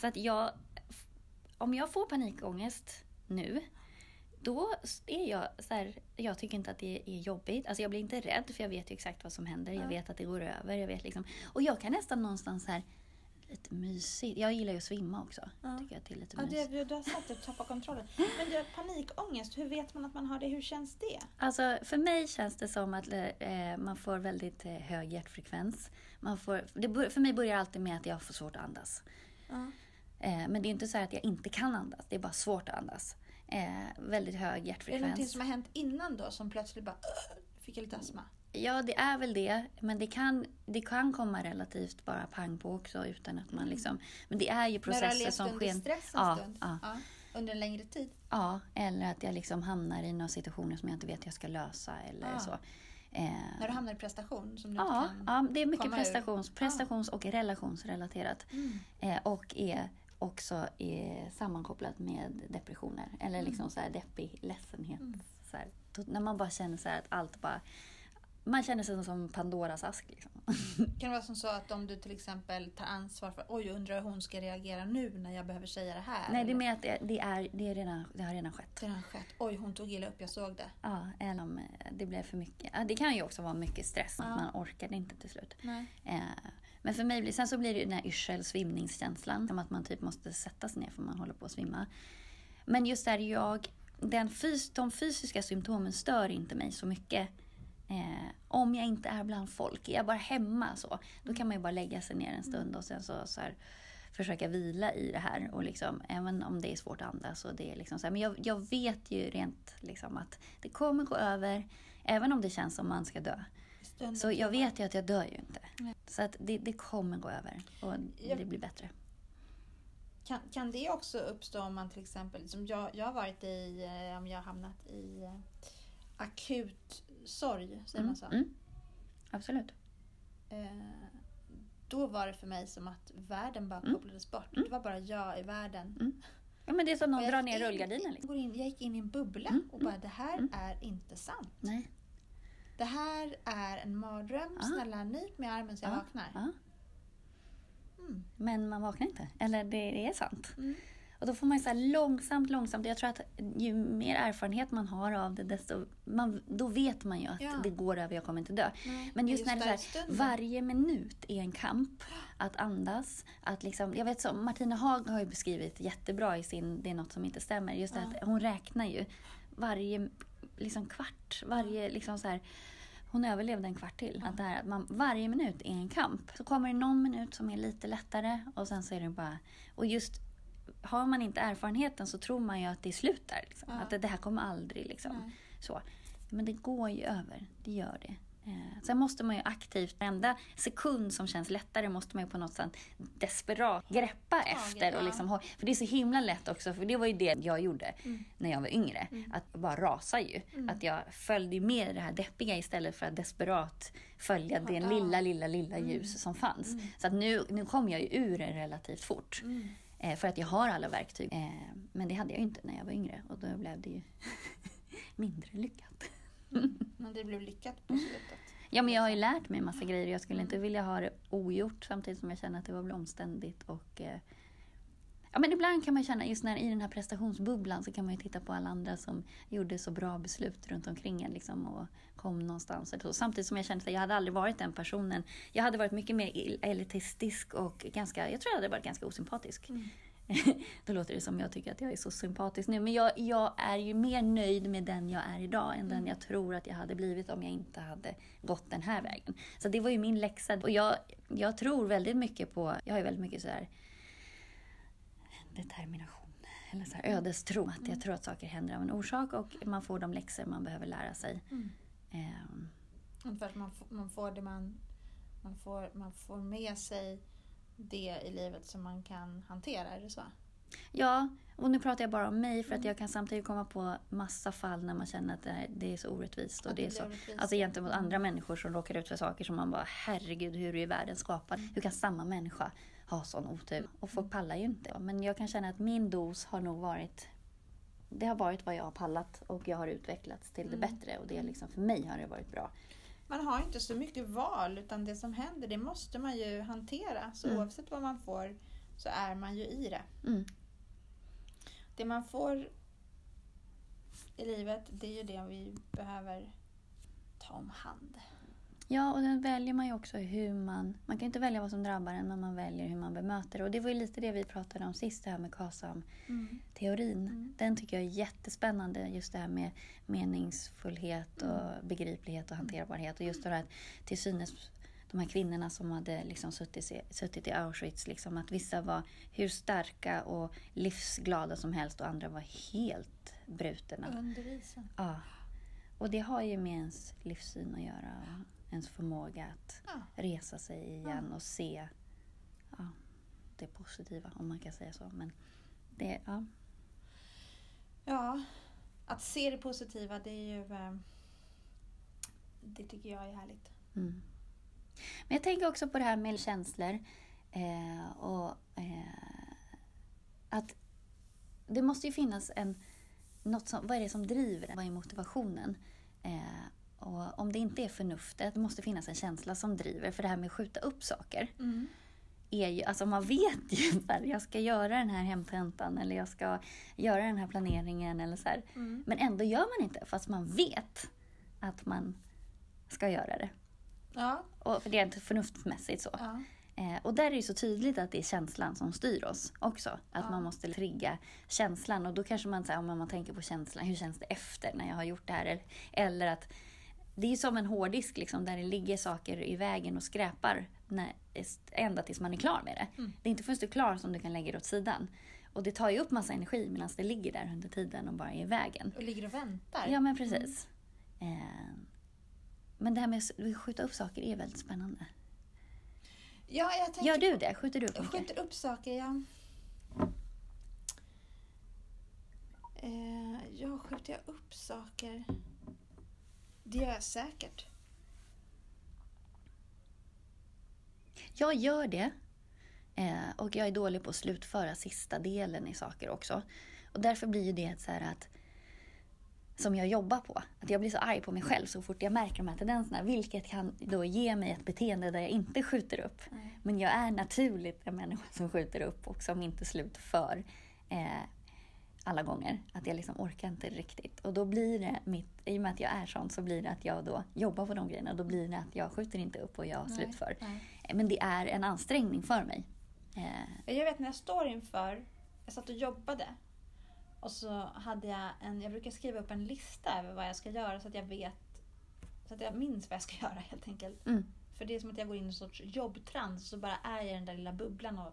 [SPEAKER 2] Så att jag, om jag får panikångest nu, då är jag så här, jag tycker inte att det är jobbigt. Alltså jag blir inte rädd för jag vet ju exakt vad som händer. Jag
[SPEAKER 1] Ja.
[SPEAKER 2] vet att det går över. Jag vet liksom, och jag kan nästan någonstans här lite mysigt. Jag gillar ju att svimma också.
[SPEAKER 1] Ja.
[SPEAKER 2] Tycker att det är lite
[SPEAKER 1] Ja, det, du har sagt att du tappar kontrollen. Men du panikångest, hur vet man att man har det? Hur känns det?
[SPEAKER 2] Alltså, för mig känns det som att eh, man får väldigt eh, hög hjärtfrekvens. Man får, det, för mig börjar alltid med att jag får svårt att andas.
[SPEAKER 1] Ja.
[SPEAKER 2] Eh, men det är inte så här att jag inte kan andas, det är bara svårt att andas. Eh, väldigt hög
[SPEAKER 1] Är det någonting
[SPEAKER 2] hjärtfrekvens.
[SPEAKER 1] som har hänt innan då som plötsligt bara "Åh, fick jag lite astma?
[SPEAKER 2] Ja, det är väl det. Men det kan, det kan komma relativt bara pang på också utan att man liksom... Men det är ju
[SPEAKER 1] När du har
[SPEAKER 2] processer
[SPEAKER 1] levt
[SPEAKER 2] som
[SPEAKER 1] under
[SPEAKER 2] sker...
[SPEAKER 1] stress en
[SPEAKER 2] Ja,
[SPEAKER 1] stund?
[SPEAKER 2] ja.
[SPEAKER 1] Ja. Under en längre tid?
[SPEAKER 2] Ja, eller att jag liksom hamnar i några situationer som jag inte vet hur jag ska lösa eller
[SPEAKER 1] Ah.
[SPEAKER 2] så. Eh,
[SPEAKER 1] När du hamnar i prestation som du
[SPEAKER 2] ja,
[SPEAKER 1] kan...
[SPEAKER 2] ja, det är mycket
[SPEAKER 1] ur.
[SPEAKER 2] prestations, prestations och relationsrelaterat.
[SPEAKER 1] Mm.
[SPEAKER 2] Eh, och är också är sammankopplat med depressioner. Eller liksom så här deppig ledsenhet.
[SPEAKER 1] Mm.
[SPEAKER 2] Så här, när man bara känner så att allt bara... Man känner sig som Pandoras ask. Liksom. *laughs*
[SPEAKER 1] Kan det vara som så att om du till exempel tar ansvar för oj, undrar hur hon ska reagera nu när jag behöver säga det här?
[SPEAKER 2] Nej, det är mer att det, det, är, det, är redan, det har redan skett.
[SPEAKER 1] det har skett. Oj, hon tog illa upp, jag såg det.
[SPEAKER 2] Ja, eller om eh, det blev för mycket. Det kan ju också vara mycket stress.
[SPEAKER 1] Ja.
[SPEAKER 2] Att man orkade inte till slut.
[SPEAKER 1] Nej.
[SPEAKER 2] Eh, men för mig blir, sen så blir det ju den här yrsel, svimningskänslan. Som att man typ måste sätta sig ner för man håller på att svimma. Men just där jag, den fys, de fysiska symptomen stör inte mig så mycket. Eh, om jag inte är bland folk. Är jag bara hemma så, då kan man ju bara lägga sig ner en stund och sen så, så här, försöka vila i det här. Och liksom, även om det är svårt att andas. Och det är liksom så här, men jag, jag vet ju rent liksom att det kommer gå över. Även om det känns som man ska dö. Så jag vet ju att jag dör ju inte.
[SPEAKER 1] Nej.
[SPEAKER 2] Så att det, det kommer gå över och det blir bättre.
[SPEAKER 1] Kan, kan det också uppstå om man till exempel, som jag, jag har varit i, eh, om jag har hamnat i eh, akut sorg, säger man så?
[SPEAKER 2] Mm. Absolut.
[SPEAKER 1] Eh, då var det för mig som att världen bara
[SPEAKER 2] Mm.
[SPEAKER 1] kopplades bort.
[SPEAKER 2] Mm.
[SPEAKER 1] Det var bara jag i världen.
[SPEAKER 2] Mm. Ja, men det är som
[SPEAKER 1] Och
[SPEAKER 2] någon drar ner
[SPEAKER 1] in-
[SPEAKER 2] rullgardinen. Liksom.
[SPEAKER 1] jag gick in i en bubbla
[SPEAKER 2] Mm,
[SPEAKER 1] och bara det här
[SPEAKER 2] mm.
[SPEAKER 1] är inte sant.
[SPEAKER 2] Nej.
[SPEAKER 1] Det här är en mardröm.
[SPEAKER 2] Ja.
[SPEAKER 1] Snälla nyp mig i armen så jag
[SPEAKER 2] Ja,
[SPEAKER 1] vaknar.
[SPEAKER 2] ja.
[SPEAKER 1] Mm.
[SPEAKER 2] Men man vaknar inte. Eller det, det är sant.
[SPEAKER 1] Mm.
[SPEAKER 2] Och då får man så långsamt, långsamt. Jag tror att ju mer erfarenhet man har av det, desto man, då vet man ju att
[SPEAKER 1] Ja.
[SPEAKER 2] det går över, jag kommer inte dö.
[SPEAKER 1] Nej,
[SPEAKER 2] Men just när det är så här, varje minut är en kamp att andas. Att liksom, jag vet så, Martina Haag har ju beskrivit jättebra i sin Det är något som inte stämmer. Just
[SPEAKER 1] Ja.
[SPEAKER 2] att hon räknar ju varje liksom, kvart. Varje, liksom så här, hon överlevde en kvart till. Att det här, att man, varje minut är en kamp. Så kommer det någon minut som är lite lättare och sen så är det bara... Och just har man inte erfarenheten så tror man ju att det är slut där. Liksom.
[SPEAKER 1] Ja.
[SPEAKER 2] Att det, det här kommer aldrig liksom.
[SPEAKER 1] Nej.
[SPEAKER 2] Så. Men det går ju över. Det gör det. Eh, sen måste man ju aktivt, varenda sekund som känns lättare måste man ju på något sätt desperat greppa efter. Och
[SPEAKER 1] ja.
[SPEAKER 2] liksom, ha- för det är så himla lätt också, för det var ju det jag gjorde när jag var yngre. Att bara rasa ju. Att jag följde med det här deppiga istället för att desperat följa det
[SPEAKER 1] Ja.
[SPEAKER 2] lilla, lilla, lilla ljus som fanns. Så att nu, nu kom jag ju ur det relativt fort.
[SPEAKER 1] Mm.
[SPEAKER 2] Eh, för att jag har alla verktyg. Eh, men det hade jag ju inte när jag var yngre och då blev det ju *laughs* mindre lyckat.
[SPEAKER 1] Men det blev lyckat på slutet.
[SPEAKER 2] Ja, men jag har ju lärt mig massa grejer. Jag skulle inte vilja ha det ogjort samtidigt som jag känner att det var väl omständigt. Och, eh, ja, men ibland kan man känna, just när i den här prestationsbubblan så kan man ju titta på alla andra som gjorde så bra beslut runt omkring en liksom, och kom någonstans. Och så. Samtidigt som jag kände att jag hade aldrig varit den personen. Jag hade varit mycket mer elitistisk och ganska, jag tror jag hade varit ganska osympatisk.
[SPEAKER 1] Mm. *laughs*
[SPEAKER 2] Då låter det som jag tycker att jag är så sympatisk nu. Men jag, jag är ju mer nöjd med den jag är idag än
[SPEAKER 1] Mm.
[SPEAKER 2] den jag tror att jag hade blivit om jag inte hade gått den här vägen. Så det var ju min läxa. Och jag, jag tror väldigt mycket på, jag har ju väldigt mycket så här determination. Eller så här ödestro. Att jag tror att saker händer av en orsak och man får de läxor man behöver lära sig.
[SPEAKER 1] Mm.
[SPEAKER 2] Ehm,
[SPEAKER 1] Ungefär att man, man får det man, man, får, man får med sig det i livet som man kan hantera, är det så?
[SPEAKER 2] Ja, och nu pratar jag bara om mig för att jag kan samtidigt komma på massa fall när man känner att det, är så orättvist. Och det är så, alltså gentemot andra människor som råkar ut för saker som man bara herregud hur är världen skapad? Hur kan samma människa ha sån otur? Och folk pallar ju inte. Men jag kan känna att min dos har nog varit det har varit vad jag har pallat och jag har utvecklats till det
[SPEAKER 1] Mm.
[SPEAKER 2] bättre och det är liksom, för mig har det varit bra.
[SPEAKER 1] Man har inte så mycket val utan det som händer det måste man ju hantera. Så
[SPEAKER 2] Mm.
[SPEAKER 1] oavsett vad man får så är man ju i det.
[SPEAKER 2] Mm.
[SPEAKER 1] Det man får i livet det är ju det vi behöver ta om hand.
[SPEAKER 2] Ja, och den väljer man ju också hur man... Man kan inte välja vad som drabbar en, men man väljer hur man bemöter det. Och det var ju lite det vi pratade om sist, det här med KASAM-teorin.
[SPEAKER 1] Mm.
[SPEAKER 2] Den tycker jag är jättespännande, just det här med meningsfullhet och
[SPEAKER 1] Mm.
[SPEAKER 2] begriplighet och hanterbarhet. Och just det här att till synes de här kvinnorna som hade liksom suttit, i- suttit i Auschwitz, liksom, att vissa var hur starka och livsglada som helst och andra var helt brutna.
[SPEAKER 1] Undervisa.
[SPEAKER 2] Ja. Och det har ju med ens livssyn att göra ens förmåga att
[SPEAKER 1] Ja.
[SPEAKER 2] resa sig igen och se ja, det positiva, om man kan säga så. Men det, ja.
[SPEAKER 1] Ja, att se det positiva det är ju... eh, Det tycker jag är härligt.
[SPEAKER 2] Mm. Men jag tänker också på det här med känslor. Eh, och eh, att det måste ju finnas en... Något som, vad är det som driver en? Vad är motivationen? Eh, och om det inte är förnuftet, det måste finnas en känsla som driver. För det här med att skjuta upp saker. är ju, alltså man vet ju *laughs* att jag ska göra den här hemtentan eller jag ska göra den här planeringen eller så här.
[SPEAKER 1] Mm.
[SPEAKER 2] Men ändå gör man inte fast man vet att man ska göra det.
[SPEAKER 1] Ja.
[SPEAKER 2] Och för det är inte förnuftsmässigt så.
[SPEAKER 1] ja.
[SPEAKER 2] Eh, och där är det så tydligt att det är känslan som styr oss också. Att
[SPEAKER 1] Ja.
[SPEAKER 2] man måste trigga känslan. Och då kanske man säger, om man tänker på känslan, hur känns det efter när jag har gjort det här? Eller, eller att det är som en hårddisk liksom, där det ligger saker i vägen och skräpar när, ända tills man är klar med det.
[SPEAKER 1] Mm.
[SPEAKER 2] Det är inte först du är klar som du kan lägga det åt sidan. Och det tar ju upp massa energi medan det ligger där under tiden och bara är i vägen.
[SPEAKER 1] Och ligger och väntar.
[SPEAKER 2] Ja men precis. Eh, men det här med att skjuta upp saker är väldigt spännande.
[SPEAKER 1] Ja, jag tänker
[SPEAKER 2] Gör du det? Skjuter du upp mycket?
[SPEAKER 1] skjuter upp saker, ja. Eh, ja, skjuter jag upp saker? Det gör jag säkert.
[SPEAKER 2] Jag gör det. Eh, och jag är dålig på att slutföra sista delen i saker också. Och därför blir det så här att som jag jobbar på. Att jag blir så arg på mig själv så fort jag märker de här tendenserna. Vilket kan då ge mig ett beteende där jag inte skjuter upp.
[SPEAKER 1] Nej.
[SPEAKER 2] Men jag är naturligt en människa som skjuter upp och som inte slutför eh, alla gånger. Att jag liksom orkar inte riktigt. Och då blir det mitt, i och med att jag är sån så blir det att jag då jobbar på de grejerna. Då blir det att jag skjuter inte upp och jag
[SPEAKER 1] Nej,
[SPEAKER 2] slutför.
[SPEAKER 1] nej.
[SPEAKER 2] Men det är en ansträngning för mig. Eh,
[SPEAKER 1] Jag vet när jag står inför, jag satt och jobbade och så hade jag en, jag brukar skriva upp en lista över vad jag ska göra så att jag vet, så att jag minns vad jag ska *laughs* göra helt enkelt.
[SPEAKER 2] Mm.
[SPEAKER 1] För det är som att jag går in i en sorts jobbtrans så bara är jag i den där lilla bubblan och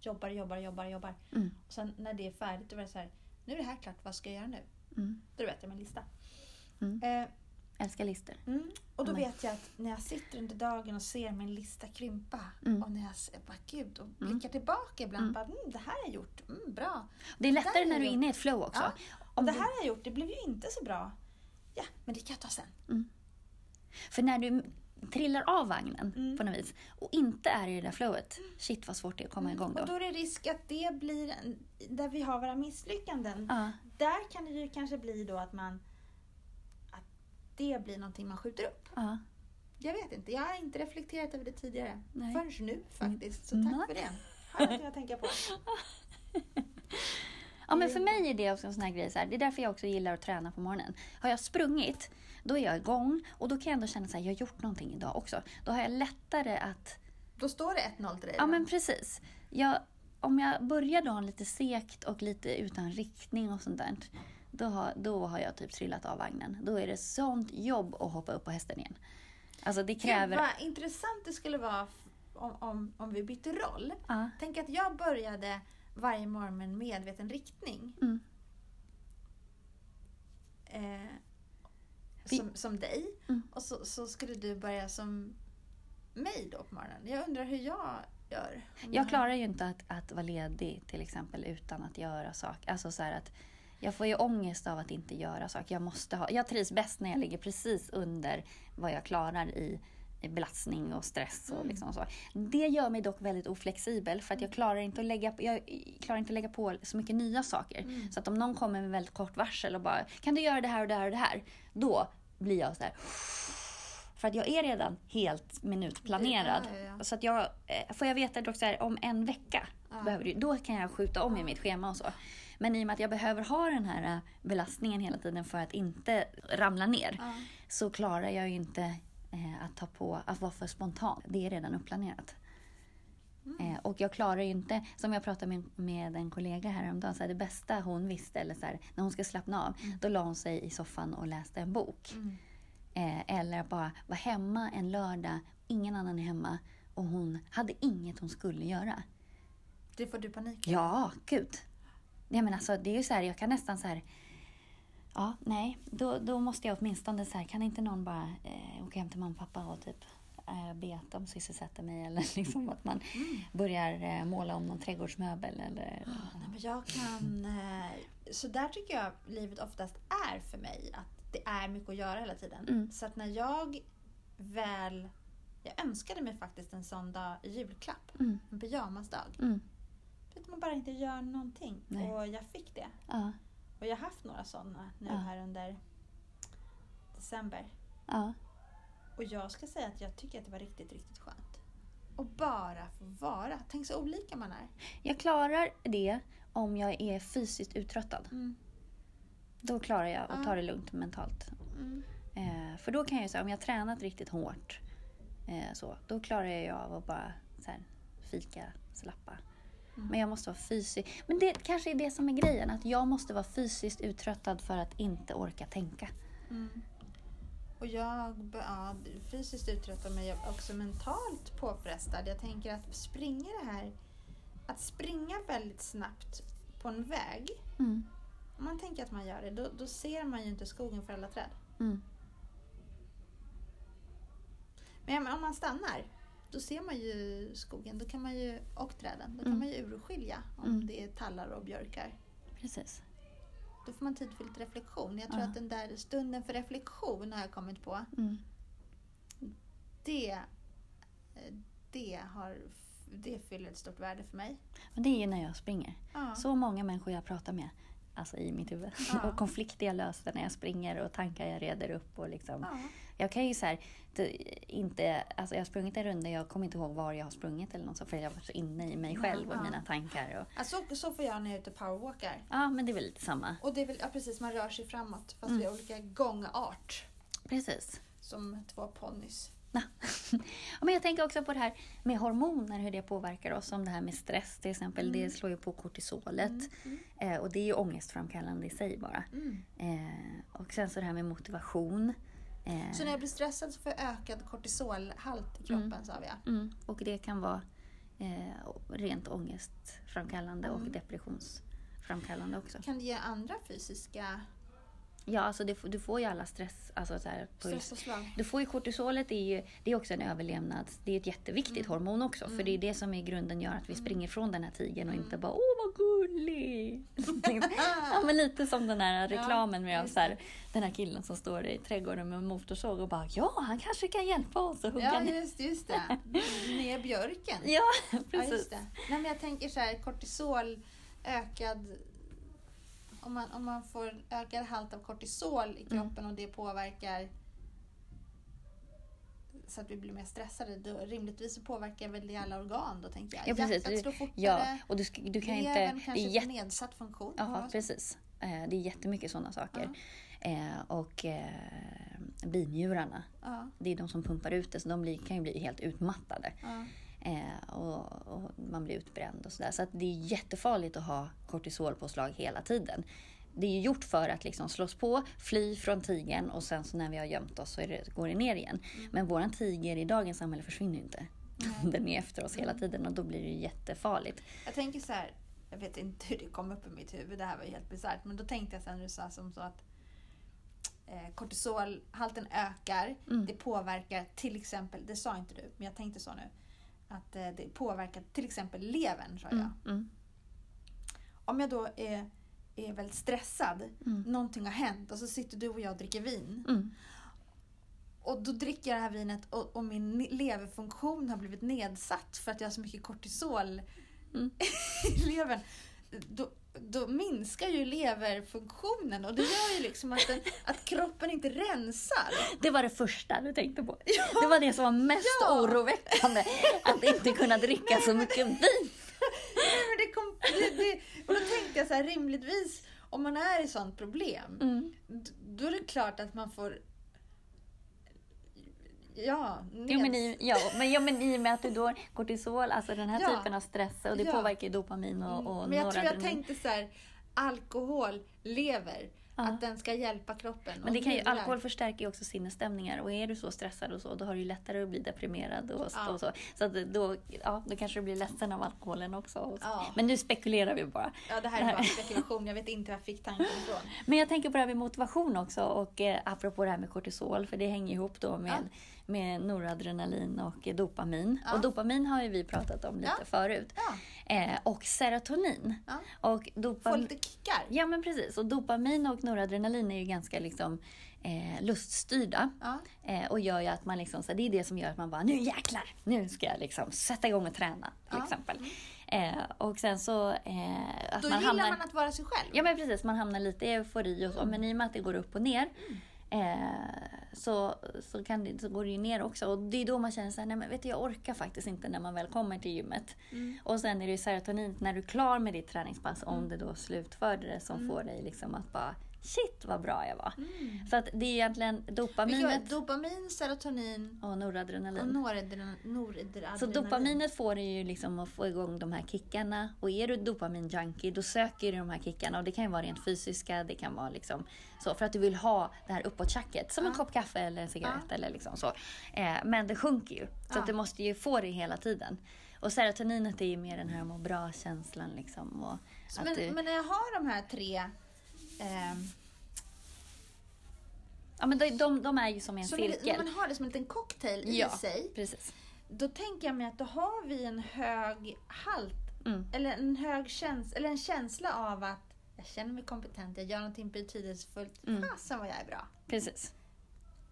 [SPEAKER 1] jobbar, jobbar, jobbar, jobbar.
[SPEAKER 2] Mm.
[SPEAKER 1] Och sen när det är färdigt då är det så här, nu är det här klart, vad ska jag göra nu?
[SPEAKER 2] Mm.
[SPEAKER 1] Då vet jag min lista.
[SPEAKER 2] Mm.
[SPEAKER 1] Eh,
[SPEAKER 2] Älskar listor.
[SPEAKER 1] Mm. Och då vet jag att när jag sitter under dagen och ser min lista krympa
[SPEAKER 2] Mm.
[SPEAKER 1] och när jag bara gud och blickar tillbaka ibland.
[SPEAKER 2] Mm.
[SPEAKER 1] Bara, mm, det här har jag gjort, mm, bra.
[SPEAKER 2] Det är lättare
[SPEAKER 1] där
[SPEAKER 2] när
[SPEAKER 1] är
[SPEAKER 2] du är
[SPEAKER 1] det-
[SPEAKER 2] inne i ett flow också.
[SPEAKER 1] Ja,
[SPEAKER 2] Om
[SPEAKER 1] det
[SPEAKER 2] du-
[SPEAKER 1] här har jag gjort, det blev ju inte så bra. Ja, men det kan jag ta sen.
[SPEAKER 2] För när du trillar av vagnen
[SPEAKER 1] Mm.
[SPEAKER 2] på något vis och inte är i det där flowet, shit vad svårt det är att komma igång då.
[SPEAKER 1] Och då är det risk att det blir, där vi har våra misslyckanden.
[SPEAKER 2] Ja,
[SPEAKER 1] Där kan det ju kanske bli då att man, att det blir någonting man skjuter upp.
[SPEAKER 2] ja.
[SPEAKER 1] Jag vet inte, jag har inte reflekterat över det tidigare.
[SPEAKER 2] Nej.
[SPEAKER 1] Förrän nu faktiskt, så
[SPEAKER 2] Mm.
[SPEAKER 1] tack
[SPEAKER 2] Nej.
[SPEAKER 1] för det. Har jag tänka på. *laughs*
[SPEAKER 2] ja, men för mig är det också en sån här grej. Så här, det är därför jag också gillar att träna på morgonen. Har jag sprungit, då är jag igång och då kan jag ändå känna att jag har gjort någonting idag också. Då har jag lättare att
[SPEAKER 1] Då står det 1-0 till dig.
[SPEAKER 2] Ja men precis. Jag, om jag börjar dagen lite sekt och lite utan riktning och sånt där. Då har, då har jag typ trillat av vagnen. Då är det sånt jobb att hoppa upp på hästen igen. Alltså det
[SPEAKER 1] Gud,
[SPEAKER 2] kräver...
[SPEAKER 1] vad intressant det skulle vara om, om, om vi bytte roll.
[SPEAKER 2] Ja.
[SPEAKER 1] Tänk att jag började varje morgon med en medveten riktning.
[SPEAKER 2] Mm.
[SPEAKER 1] Eh, som, som dig.
[SPEAKER 2] Mm.
[SPEAKER 1] Och så, så skulle du börja som mig då på morgonen. Jag undrar hur jag gör.
[SPEAKER 2] Jag klarar ju inte att, att vara ledig till exempel utan att göra saker. Alltså så att jag får ju ångest av att inte göra saker. Jag måste ha... Jag trivs bäst när jag ligger precis under vad jag klarar i belastning och stress och
[SPEAKER 1] Mm.
[SPEAKER 2] liksom så. Det gör mig dock väldigt oflexibel för att jag klarar inte att lägga, jag klarar inte att lägga på så mycket nya saker.
[SPEAKER 1] Mm.
[SPEAKER 2] Så att om någon kommer med väldigt kort varsel och bara kan du göra det här och det här och det här. Då blir jag så här. För att jag är redan helt minutplanerad.
[SPEAKER 1] Ja, ja, ja.
[SPEAKER 2] Så att jag, eh, får jag veta dock så här, om en vecka, behöver du, då kan jag skjuta om i mitt schema och så. Men i och med att jag behöver ha den här eh, belastningen hela tiden för att inte ramla ner så klarar jag ju inte att ta på, att vara för spontan. Det är redan upplanerat.
[SPEAKER 1] Mm.
[SPEAKER 2] Eh, och jag klarar ju inte, som jag pratade med, med en kollega häromdagen, så här, det bästa hon visste, eller så här, när hon ska slappna av, då la hon sig i soffan och läste en bok.
[SPEAKER 1] Mm.
[SPEAKER 2] Eh, eller bara vara hemma en lördag, ingen annan är hemma och hon hade inget hon skulle göra.
[SPEAKER 1] Det får du panik
[SPEAKER 2] Ja, gud. Nej, men alltså, det är ju så här, jag kan nästan så här... Ja, nej, då, då måste jag åtminstone så här, kan inte någon bara eh, åka hem till mamma och pappa och typ eh, be att de sysselsätter mig eller *laughs* liksom att man
[SPEAKER 1] Mm.
[SPEAKER 2] börjar eh, måla om någon trädgårdsmöbel eller...
[SPEAKER 1] Nej, men jag kan... Eh, så där tycker jag livet oftast är för mig. Att det är mycket att göra hela tiden.
[SPEAKER 2] Mm.
[SPEAKER 1] Så att när jag väl... Jag önskade mig faktiskt en sån dag i julklapp.
[SPEAKER 2] Mm,
[SPEAKER 1] En pyjamasdag.
[SPEAKER 2] mm,
[SPEAKER 1] För att man bara inte gör någonting.
[SPEAKER 2] Nej.
[SPEAKER 1] Och jag fick det.
[SPEAKER 2] ja,
[SPEAKER 1] Jag har haft några sådana nu
[SPEAKER 2] Ja.
[SPEAKER 1] här under december.
[SPEAKER 2] ja,
[SPEAKER 1] Och jag ska säga att jag tycker att det var riktigt, riktigt skönt. Och bara få vara. Tänk så olika man är.
[SPEAKER 2] Jag klarar det om jag är fysiskt uttröttad.
[SPEAKER 1] Mm.
[SPEAKER 2] Då klarar jag att ta det lugnt mentalt.
[SPEAKER 1] Mm.
[SPEAKER 2] Eh, för då kan jag säga, om jag har tränat riktigt hårt, eh, så, då klarar jag av att bara så här, fika, slappa.
[SPEAKER 1] Mm.
[SPEAKER 2] Men jag måste vara fysiskt... Men det kanske är det som är grejen, att jag måste vara fysiskt uttröttad för att inte orka tänka.
[SPEAKER 1] Mm. Och jag ja, fysiskt uttröttad men jag är också mentalt påfrestad. Jag tänker att springa det här, att springa väldigt snabbt på en väg.
[SPEAKER 2] Mm.
[SPEAKER 1] Om man tänker att man gör det, då, då ser man ju inte skogen för alla träd.
[SPEAKER 2] Mm.
[SPEAKER 1] Men om man stannar, då ser man ju skogen då kan man ju, och träden. Då kan
[SPEAKER 2] Mm.
[SPEAKER 1] man ju urskilja om
[SPEAKER 2] Mm.
[SPEAKER 1] det är tallar och björkar.
[SPEAKER 2] Precis.
[SPEAKER 1] Då får man tid för lite reflektion. Jag tror
[SPEAKER 2] Ja.
[SPEAKER 1] att den där stunden för reflektion har jag kommit på.
[SPEAKER 2] Mm.
[SPEAKER 1] Det, det, har, det fyller ett stort värde för mig.
[SPEAKER 2] Men det är ju när jag springer.
[SPEAKER 1] Ja.
[SPEAKER 2] Så många människor jag pratar med, alltså i mitt huvud.
[SPEAKER 1] Ja. *laughs*
[SPEAKER 2] och konflikter jag löser när jag springer och tankar jag reder upp. Och liksom.
[SPEAKER 1] Ja.
[SPEAKER 2] Jag kan ju så här, inte, alltså jag har sprungit en runda, jag kommer inte ihåg var jag har sprungit eller något så, för jag var så inne i mig själv och
[SPEAKER 1] Ja.
[SPEAKER 2] mina tankar. Och,
[SPEAKER 1] Alltså, så får jag när jag är ute och powerwalkar.
[SPEAKER 2] ja, men det är väl lite samma.
[SPEAKER 1] Och det är väl ja, precis, man rör sig framåt fast
[SPEAKER 2] Mm.
[SPEAKER 1] vi har olika gångart.
[SPEAKER 2] Precis.
[SPEAKER 1] Som två ponnys. *laughs*
[SPEAKER 2] Ja, men jag tänker också på det här med hormoner, hur det påverkar oss. Som det här med stress till exempel, det slår ju på kortisolet.
[SPEAKER 1] Mm.
[SPEAKER 2] Eh, och det är ju ångestframkallande i sig bara.
[SPEAKER 1] Mm.
[SPEAKER 2] Eh, och sen så det här med motivation. Eh,
[SPEAKER 1] Så när jag blir stressad så får jag ökad kortisolhalt i kroppen sa vi.
[SPEAKER 2] mm, och det kan vara eh, rent ångestframkallande och
[SPEAKER 1] Mm.
[SPEAKER 2] depressionsframkallande också.
[SPEAKER 1] Kan det ge andra fysiska
[SPEAKER 2] Ja, alltså får- du får ju alla stress, alltså så här, puls.
[SPEAKER 1] stresspåslag?
[SPEAKER 2] Du får ju kortisolet, är ju det är också en överlevnads... Det är ett jätteviktigt hormon också. För det är det som i grunden gör att vi springer från den här tigern och inte bara åh vad gullig. *laughs* ja men lite som den här reklamen med
[SPEAKER 1] just
[SPEAKER 2] så här, den här killen som står i trädgården med motorsåg och bara ja han kanske kan hjälpa oss att hugga
[SPEAKER 1] Ja,
[SPEAKER 2] ner.
[SPEAKER 1] just, just det. Ner björken. *laughs*
[SPEAKER 2] Ja,
[SPEAKER 1] Ja,
[SPEAKER 2] precis.
[SPEAKER 1] det. Nej, men jag tänker så här, kortisol, ökad... Om man, om man får ökad halt av kortisol i kroppen och det påverkar så att vi blir mer stressade, då rimligtvis så påverkar väl det alla organ då tänker jag.
[SPEAKER 2] Ja, precis.
[SPEAKER 1] Hjärtat slår fortare,
[SPEAKER 2] Ja, och du, du kan inte...
[SPEAKER 1] levern kanske
[SPEAKER 2] jätte,
[SPEAKER 1] nedsatt funktion.
[SPEAKER 2] ja, precis. Eh, Det är jättemycket sådana saker. Eh, och eh, binjurarna,
[SPEAKER 1] Ja,
[SPEAKER 2] det är de som pumpar ut det så de blir, kan ju bli helt utmattade.
[SPEAKER 1] ja.
[SPEAKER 2] Eh, och, och man blir utbränd och sådär. Så att det är jättefarligt att ha kortisolpåslag hela tiden. Det är gjort för att liksom slås på, fly från tigern och sen så när vi har gömt oss så det, går det ner igen. Men våran tiger i dagens samhälle försvinner inte. *laughs* Den är efter oss hela tiden och då blir det jättefarligt.
[SPEAKER 1] Jag tänker så här, jag vet inte hur det kom upp i mitt huvud, det här var ju helt bisarrt, men då tänkte jag sen när du sa som så att eh, kortisolhalten ökar,
[SPEAKER 2] Mm.
[SPEAKER 1] det påverkar till exempel, det sa inte du, men jag tänkte så nu, att eh, det påverkar till exempel levern, sa jag.
[SPEAKER 2] Mm, mm,
[SPEAKER 1] Om jag då är, är väldigt stressad,
[SPEAKER 2] Mm.
[SPEAKER 1] någonting har hänt och så sitter du och jag och dricker vin.
[SPEAKER 2] mm.
[SPEAKER 1] Och då dricker jag det här vinet och, och min leverfunktion har blivit nedsatt för att jag har så mycket kortisol
[SPEAKER 2] Mm. *laughs*
[SPEAKER 1] i levern. Då, då minskar ju leverfunktionen och det gör ju liksom att, den, att kroppen inte rensar.
[SPEAKER 2] Det var det första du tänkte på. Det var det som var mest
[SPEAKER 1] Ja.
[SPEAKER 2] oroväckande. Att inte kunna dricka så mycket vin.
[SPEAKER 1] Nej, men det kom, det, det, och då tänkte jag så här, rimligtvis om man är i sånt problem,
[SPEAKER 2] Mm.
[SPEAKER 1] då är det klart att man får Ja,
[SPEAKER 2] Jo men, i, ja, men, ja, men i och med att du då kortisol, alltså den här
[SPEAKER 1] Ja.
[SPEAKER 2] typen av stress och det
[SPEAKER 1] Ja.
[SPEAKER 2] påverkar ju dopamin och, och
[SPEAKER 1] Mm, Men jag tror jag tänkte så här, alkohol, lever,
[SPEAKER 2] Ja.
[SPEAKER 1] att den ska hjälpa kroppen.
[SPEAKER 2] Men det kan ju, alkohol förstärker ju också sinnesstämningar och är du så stressad och så, då har du ju lättare att bli deprimerad och,
[SPEAKER 1] Ja.
[SPEAKER 2] och så. Så att då, ja, då kanske du blir ledsen av alkoholen också.
[SPEAKER 1] Ja.
[SPEAKER 2] Men nu spekulerar vi bara.
[SPEAKER 1] Ja, det här är bara *laughs* spekulation. Jag vet inte var jag fick tanken ifrån.
[SPEAKER 2] Men jag tänker på det här med motivation också och eh, apropå det här med kortisol, för det hänger ihop då med, med noradrenalin och dopamin.
[SPEAKER 1] Ja.
[SPEAKER 2] Och dopamin har ju vi pratat om lite
[SPEAKER 1] Ja.
[SPEAKER 2] förut.
[SPEAKER 1] Ja,
[SPEAKER 2] Eh, och serotonin.
[SPEAKER 1] ja.
[SPEAKER 2] Och
[SPEAKER 1] Få
[SPEAKER 2] dopamin...
[SPEAKER 1] lite kickar.
[SPEAKER 2] Ja men precis, och dopamin och noradrenalin är ju ganska liksom eh, luststyrda. Eh, och gör ju att man liksom, så det är det som gör att man bara, nu jäklar, nu ska jag liksom sätta igång och träna till exempel. Eh, och sen så eh, att
[SPEAKER 1] Då
[SPEAKER 2] man
[SPEAKER 1] gillar
[SPEAKER 2] hamnar...
[SPEAKER 1] man att vara sig själv.
[SPEAKER 2] Ja men precis, man hamnar lite i eufori och så. Men i och med att det går upp och ner eh, så, så, kan det, så går det ju ner också. Och det är då man känner så här, nej men vet du, jag orkar faktiskt inte när man väl kommer till gymmet.
[SPEAKER 1] Mm.
[SPEAKER 2] Och sen är det ju serotonin när du är klar med ditt träningspass, om du då slutförde det, som får dig liksom att bara shit vad bra jag var.
[SPEAKER 1] Mm.
[SPEAKER 2] Så att det är egentligen dopaminet
[SPEAKER 1] dopamin, serotonin
[SPEAKER 2] och
[SPEAKER 1] och
[SPEAKER 2] noradrenalin.
[SPEAKER 1] noradrenalin. noradrenalin.
[SPEAKER 2] Så dopaminet får dig ju liksom att få igång de här kickarna. Och är du dopamin-junkie, då söker du de här kickarna. Och det kan ju vara rent fysiska, det kan vara liksom så. För att du vill ha det här uppåt-tjacket. Som en
[SPEAKER 1] Ja.
[SPEAKER 2] kopp kaffe eller en cigarett
[SPEAKER 1] Ja.
[SPEAKER 2] eller liksom så. Eh, men det sjunker ju. Så
[SPEAKER 1] Ja.
[SPEAKER 2] att du måste ju få det hela tiden. Och serotoninet är ju mer den här må bra-känslan liksom. Och
[SPEAKER 1] Så,
[SPEAKER 2] att
[SPEAKER 1] men,
[SPEAKER 2] du,
[SPEAKER 1] men när jag har de här tre ehm,
[SPEAKER 2] ja, men de, de, de är ju som en
[SPEAKER 1] så
[SPEAKER 2] cirkel.
[SPEAKER 1] när man har det som en liten cocktail i
[SPEAKER 2] Ja.
[SPEAKER 1] sig.
[SPEAKER 2] Precis.
[SPEAKER 1] Då tänker jag mig att då har vi en hög halt
[SPEAKER 2] Mm.
[SPEAKER 1] eller en hög känsla, eller en känsla av att jag känner mig kompetent, jag gör någonting betydelsefullt.
[SPEAKER 2] Mm.
[SPEAKER 1] Fasen vad jag är bra.
[SPEAKER 2] Precis.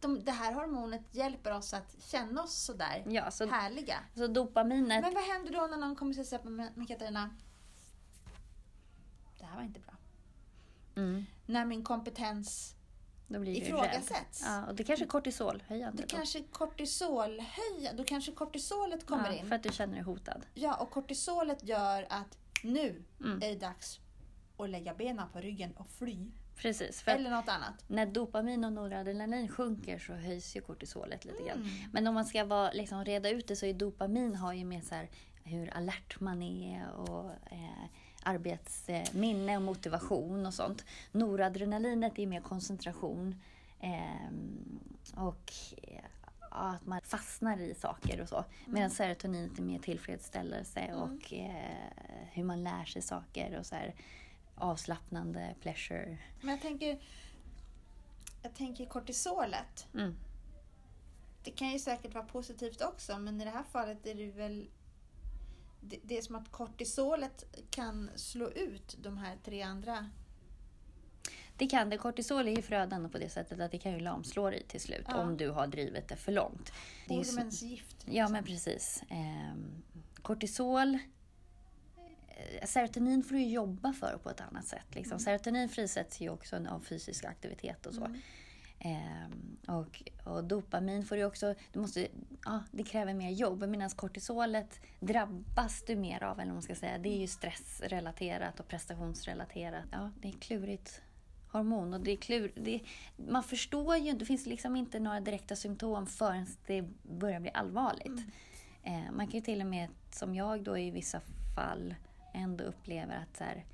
[SPEAKER 1] De, det här hormonet hjälper oss att känna oss sådär
[SPEAKER 2] Ja, så,
[SPEAKER 1] härliga.
[SPEAKER 2] så dopaminet
[SPEAKER 1] Men vad händer då när någon kommer och säger men, men Katarina, det här var inte bra.
[SPEAKER 2] Mm.
[SPEAKER 1] När min kompetens,
[SPEAKER 2] Då blir
[SPEAKER 1] ifrågasätts.
[SPEAKER 2] Ja, och det kanske är kortisolhöjande.
[SPEAKER 1] då
[SPEAKER 2] då.
[SPEAKER 1] kanske kortisol höjer, då kanske kortisolet kommer
[SPEAKER 2] ja,
[SPEAKER 1] in.
[SPEAKER 2] För att du känner dig hotad.
[SPEAKER 1] Ja, och kortisolet gör att nu
[SPEAKER 2] Mm.
[SPEAKER 1] är det dags att lägga benen på ryggen och fly.
[SPEAKER 2] Precis.
[SPEAKER 1] Eller något annat.
[SPEAKER 2] när dopamin och noradrenalin sjunker så höjs ju kortisolet lite grann.
[SPEAKER 1] Mm.
[SPEAKER 2] Men om man ska vara, liksom, reda ut det så är dopamin har ju med så här, hur alert man är och eh, arbetsminne och motivation och sånt. Noradrenalinet är mer koncentration ehm, och eh, att man fastnar i saker och så. Medan serotoninet är mer tillfredsställelse
[SPEAKER 1] Mm.
[SPEAKER 2] och eh, hur man lär sig saker och så här avslappnande pleasure.
[SPEAKER 1] Men jag tänker, jag tänker kortisolet.
[SPEAKER 2] Mm.
[SPEAKER 1] Det kan ju säkert vara positivt också, men i det här fallet är det väl det, det är som att kortisolet kan slå ut de här tre andra.
[SPEAKER 2] Det kan det. Kortisol är ju förödande på det sättet att det kan ju lamslå dig till slut
[SPEAKER 1] Ja.
[SPEAKER 2] om du har drivit det för långt. Det ju så-
[SPEAKER 1] Ormens gift. liksom.
[SPEAKER 2] Ja, men precis. Ehm, kortisol... eh, Serotonin får du jobba för på ett annat sätt. Liksom. Serotonin frisätts ju också av fysisk aktivitet och så.
[SPEAKER 1] Mm.
[SPEAKER 2] Ehm, och, och dopamin får du också... Du måste, ja, det kräver mer jobb. Medan kortisolet drabbas du mer av, eller man ska säga. Det är ju stressrelaterat och prestationsrelaterat. Ja, det är klurigt hormon. Och det är klur, det, man förstår ju inte, det finns liksom inte några direkta symptom förrän det börjar bli allvarligt. Eh, man kan ju till och med, som jag då i vissa fall, ändå upplever att så här,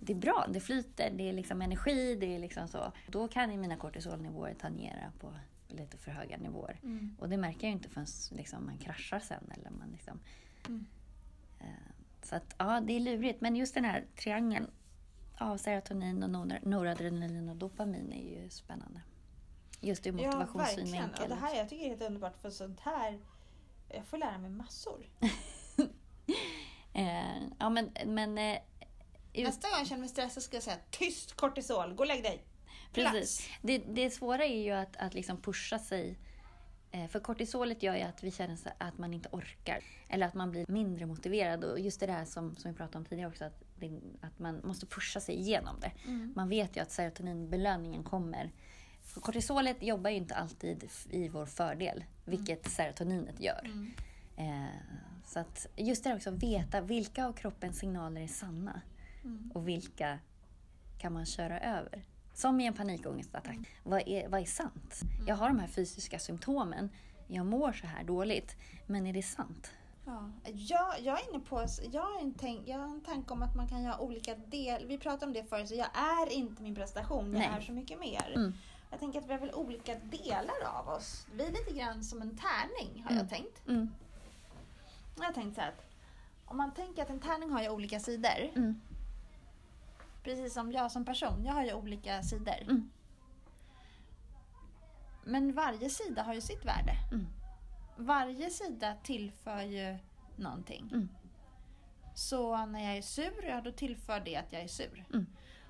[SPEAKER 2] det är bra, det flyter, det är liksom energi, det är liksom så. Då kan ju mina kortisolnivåer tangera på lite för höga nivåer.
[SPEAKER 1] Mm.
[SPEAKER 2] Och det märker jag ju inte förrän liksom, man kraschar sen. Eller man liksom,
[SPEAKER 1] Mm.
[SPEAKER 2] eh, så att ja, det är lurigt. Men just den här triangeln av serotonin, och nor- noradrenalin och dopamin är ju spännande. Just ur
[SPEAKER 1] Ja, verkligen.
[SPEAKER 2] motivationssynvinkel.
[SPEAKER 1] Och det här, jag tycker det är helt underbart för sånt här, jag får lära mig massor. *laughs*
[SPEAKER 2] eh, ja, men, men eh,
[SPEAKER 1] Nästa gång jag känner mig stressad ska jag säga tyst kortisol, gå och lägg dig.
[SPEAKER 2] Precis. Det, det svåra är ju att, att liksom pusha sig. Eh, För kortisolet gör ju att vi känner att man inte orkar. Eller att man blir mindre motiverad. Och just det här som, som vi pratade om tidigare också. Att, det, att man måste pusha sig igenom det.
[SPEAKER 1] Mm.
[SPEAKER 2] Man vet ju att serotoninbelöningen kommer. För kortisolet jobbar ju inte alltid i vår fördel. Vilket serotoninet gör.
[SPEAKER 1] Mm.
[SPEAKER 2] Eh, så att just det här också, veta vilka av kroppens signaler är sanna.
[SPEAKER 1] Mm.
[SPEAKER 2] Och vilka kan man köra över? Som i en panikångestattack. Vad, är, vad är sant? Jag har de här fysiska symptomen. jag mår så här dåligt. Men är det sant?
[SPEAKER 1] Ja. Jag, jag är inne på, jag har, en tänk, jag har en tanke om att man kan göra olika delar. Vi pratade om det förut, så jag är inte min prestation, jag
[SPEAKER 2] Nej.
[SPEAKER 1] är så mycket mer.
[SPEAKER 2] Mm.
[SPEAKER 1] Jag tänker att vi har väl olika delar av oss. Vi är lite grann som en tärning, har
[SPEAKER 2] Mm.
[SPEAKER 1] jag tänkt.
[SPEAKER 2] Mm.
[SPEAKER 1] Jag har tänkt så här att om man tänker att en tärning har ju olika sidor. Precis som jag som person, jag har ju olika sidor.
[SPEAKER 2] Mm.
[SPEAKER 1] Men varje sida har ju sitt värde.
[SPEAKER 2] Mm.
[SPEAKER 1] Varje sida tillför ju någonting.
[SPEAKER 2] Mm.
[SPEAKER 1] Så när jag är sur, ja då tillför det att jag är sur.
[SPEAKER 2] Mm.